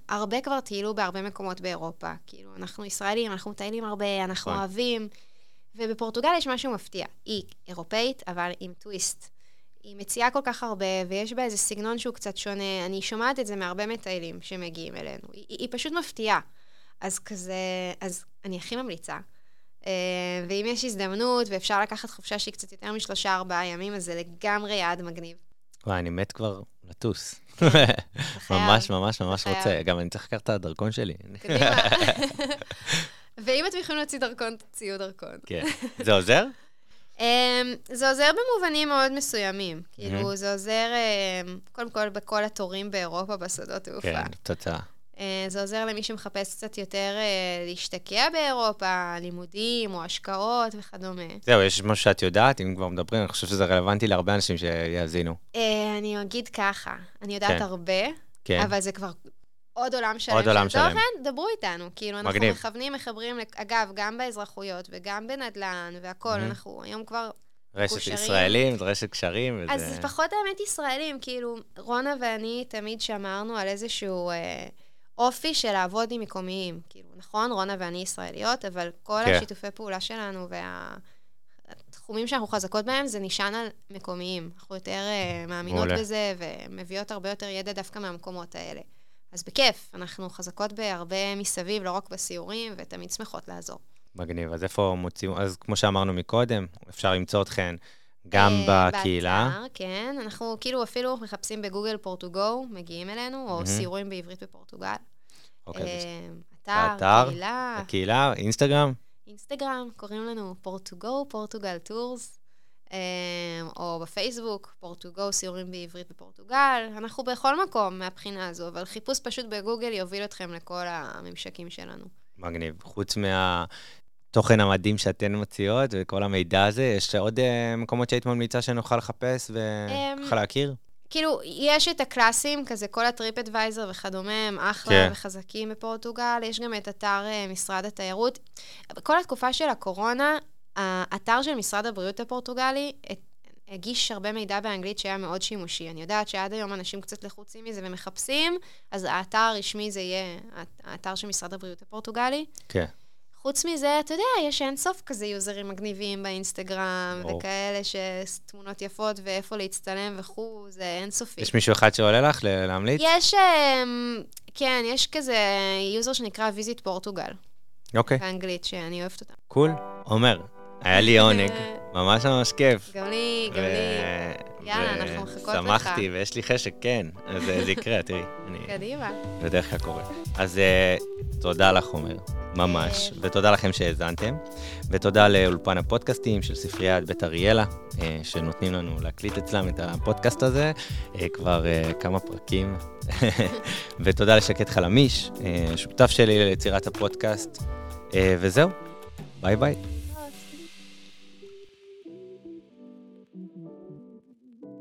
הרבה כבר טיילו בהרבה מקומות באירופה. כאילו, אנחנו ישראלים, אנחנו מטיילים הרבה, אנחנו נכון. אוהבים. ובפורטוגל יש משהו מפתיע. היא אירופאית, אבל עם טוויסט. היא מציעה כל כך הרבה, ויש בה איזה סגנון שהוא קצת שונה. אני שומעת את זה מהרבה מטיילים שמגיעים אלינו. היא, היא פשוט מפתיעה. אז כזה, אז אני הכי ממליצה. אה, ואם יש הזדמנות ואפשר לקחת חופשה שהיא קצת יותר משלושה-ארבעה ימים, אז זה לגמרי יעד מגניב. וואי, אני מת כבר לטוס. חייב. ממש, ממש, ממש. רוצה. גם אני צריך לקחת את הדרכון שלי. קדימה. ואם אתם יכולים להוציא דרכון, תוציאו דרכון. כן. זה עוזר? Um, זה עוזר במובנים מאוד מסוימים. כאילו, זה עוזר, um, קודם כל, בכל התורים באירופה, בשדות תעופה. כן, תוצאה. Uh, זה עוזר למי שמחפש קצת יותר uh, להשתקע באירופה, לימודים או השקעות וכדומה. זהו, יש משהו שאת יודעת, אם כבר מדברים, אני חושב שזה רלוונטי להרבה אנשים שיאזינו. Uh, אני אגיד ככה, אני יודעת כן. הרבה, כן. אבל זה כבר עוד עולם שלם עוד עולם של שלם. תוכן, דברו איתנו. כאילו, אנחנו מגניב. מכוונים, מחברים, אגב, גם באזרחויות וגם בנדל"ן והכול, מהמם. אנחנו היום כבר... רשת מקושרים. ישראלים, רשת קשרים, וזה... אז פחות האמת ישראלים, כאילו, רונה ואני תמיד שמרנו על איזשהו אה, אופי של לעבוד עם מקומיים. כאילו, נכון, רונה ואני ישראליות, אבל כל כן. השיתופי פעולה שלנו והתחומים שאנחנו חזקות בהם, זה נשען על מקומיים. אנחנו יותר אה, מאמינות מעולה. בזה, ומביאות הרבה יותר ידע דווקא מהמקומות האלה. אז בכיף, אנחנו חזקות בהרבה מסביב, לא רק בסיורים, ותמיד שמחות לעזור. מגניב. אז איפה מוצאים, אז כמו שאמרנו מקודם, אפשר למצוא אתכן גם אה, בקהילה. באתר, כן. אנחנו כאילו אפילו מחפשים בגוגל פורטוגו, מגיעים אלינו, או. סיורים בעברית בפורטוגל. אוקיי, אה, אתר, קהילה, הקהילה, אינסטגרם, אינסטגרם, קוראים לנו פורטוגו, Portugal Tours, או בפייסבוק, פורטוגו, סיורים בעברית בפורטוגל. אנחנו בכל מקום מהבחינה הזו, אבל חיפוש פשוט בגוגל יוביל אתכם לכל הממשקים שלנו. מגניב. חוץ מהתוכן המדהים שאתן מציעות וכל המידע הזה, יש עוד uh, מקומות שהיית ממליצה שנוכל לחפש וככה אמ, להכיר? כאילו, יש את הקלאסים, כזה כל הטריפ אדוויזר וכדומה, הם אחלה כן. וחזקים בפורטוגל. יש גם את אתר אה, משרד התיירות. בכל התקופה של הקורונה, האתר של משרד הבריאות הפורטוגלי הגיש הרבה מידע באנגלית שהיה מאוד שימושי. אני יודעת שעד היום אנשים קצת לחוצים מזה ומחפשים, אז האתר הרשמי זה יהיה האתר של משרד התיירות הפורטוגלי. כן. חוץ מזה, אתה יודע, יש אינסוף כזה יוזרים מגניבים באינסטגרם, ברור. וכאלה שתמונות יפות ואיפה להצטלם וכו', זה אינסופי. יש מישהו אחד שעולה לך להמליץ? יש, אמ, כן, יש כזה user שנקרא Visit Portugal, אוקיי, באנגלית, שאני אוהבת אותה. cool. עומר, היה לי עונג, ממש ממש כיף. גם לי, גם לי. יאללה, אנחנו מחכות לך. שמחתי, ויש לי חשק, כן. אז אה, זה יקרה, תראי. קדימה. בדרך כלל קורה. אז אה, תודה לך, עומר, ממש. אה. ותודה לכם שהאזנתם. ותודה לאולפן הפודקאסטים של ספריית בית אריאלה, אה, שנותנים לנו להקליט אצלם את הפודקאסט הזה, אה, כבר אה, כמה פרקים. ותודה לשקט חלמיש, אה, שותף שלי ליצירת הפודקאסט. אה, וזהו, ביי ביי.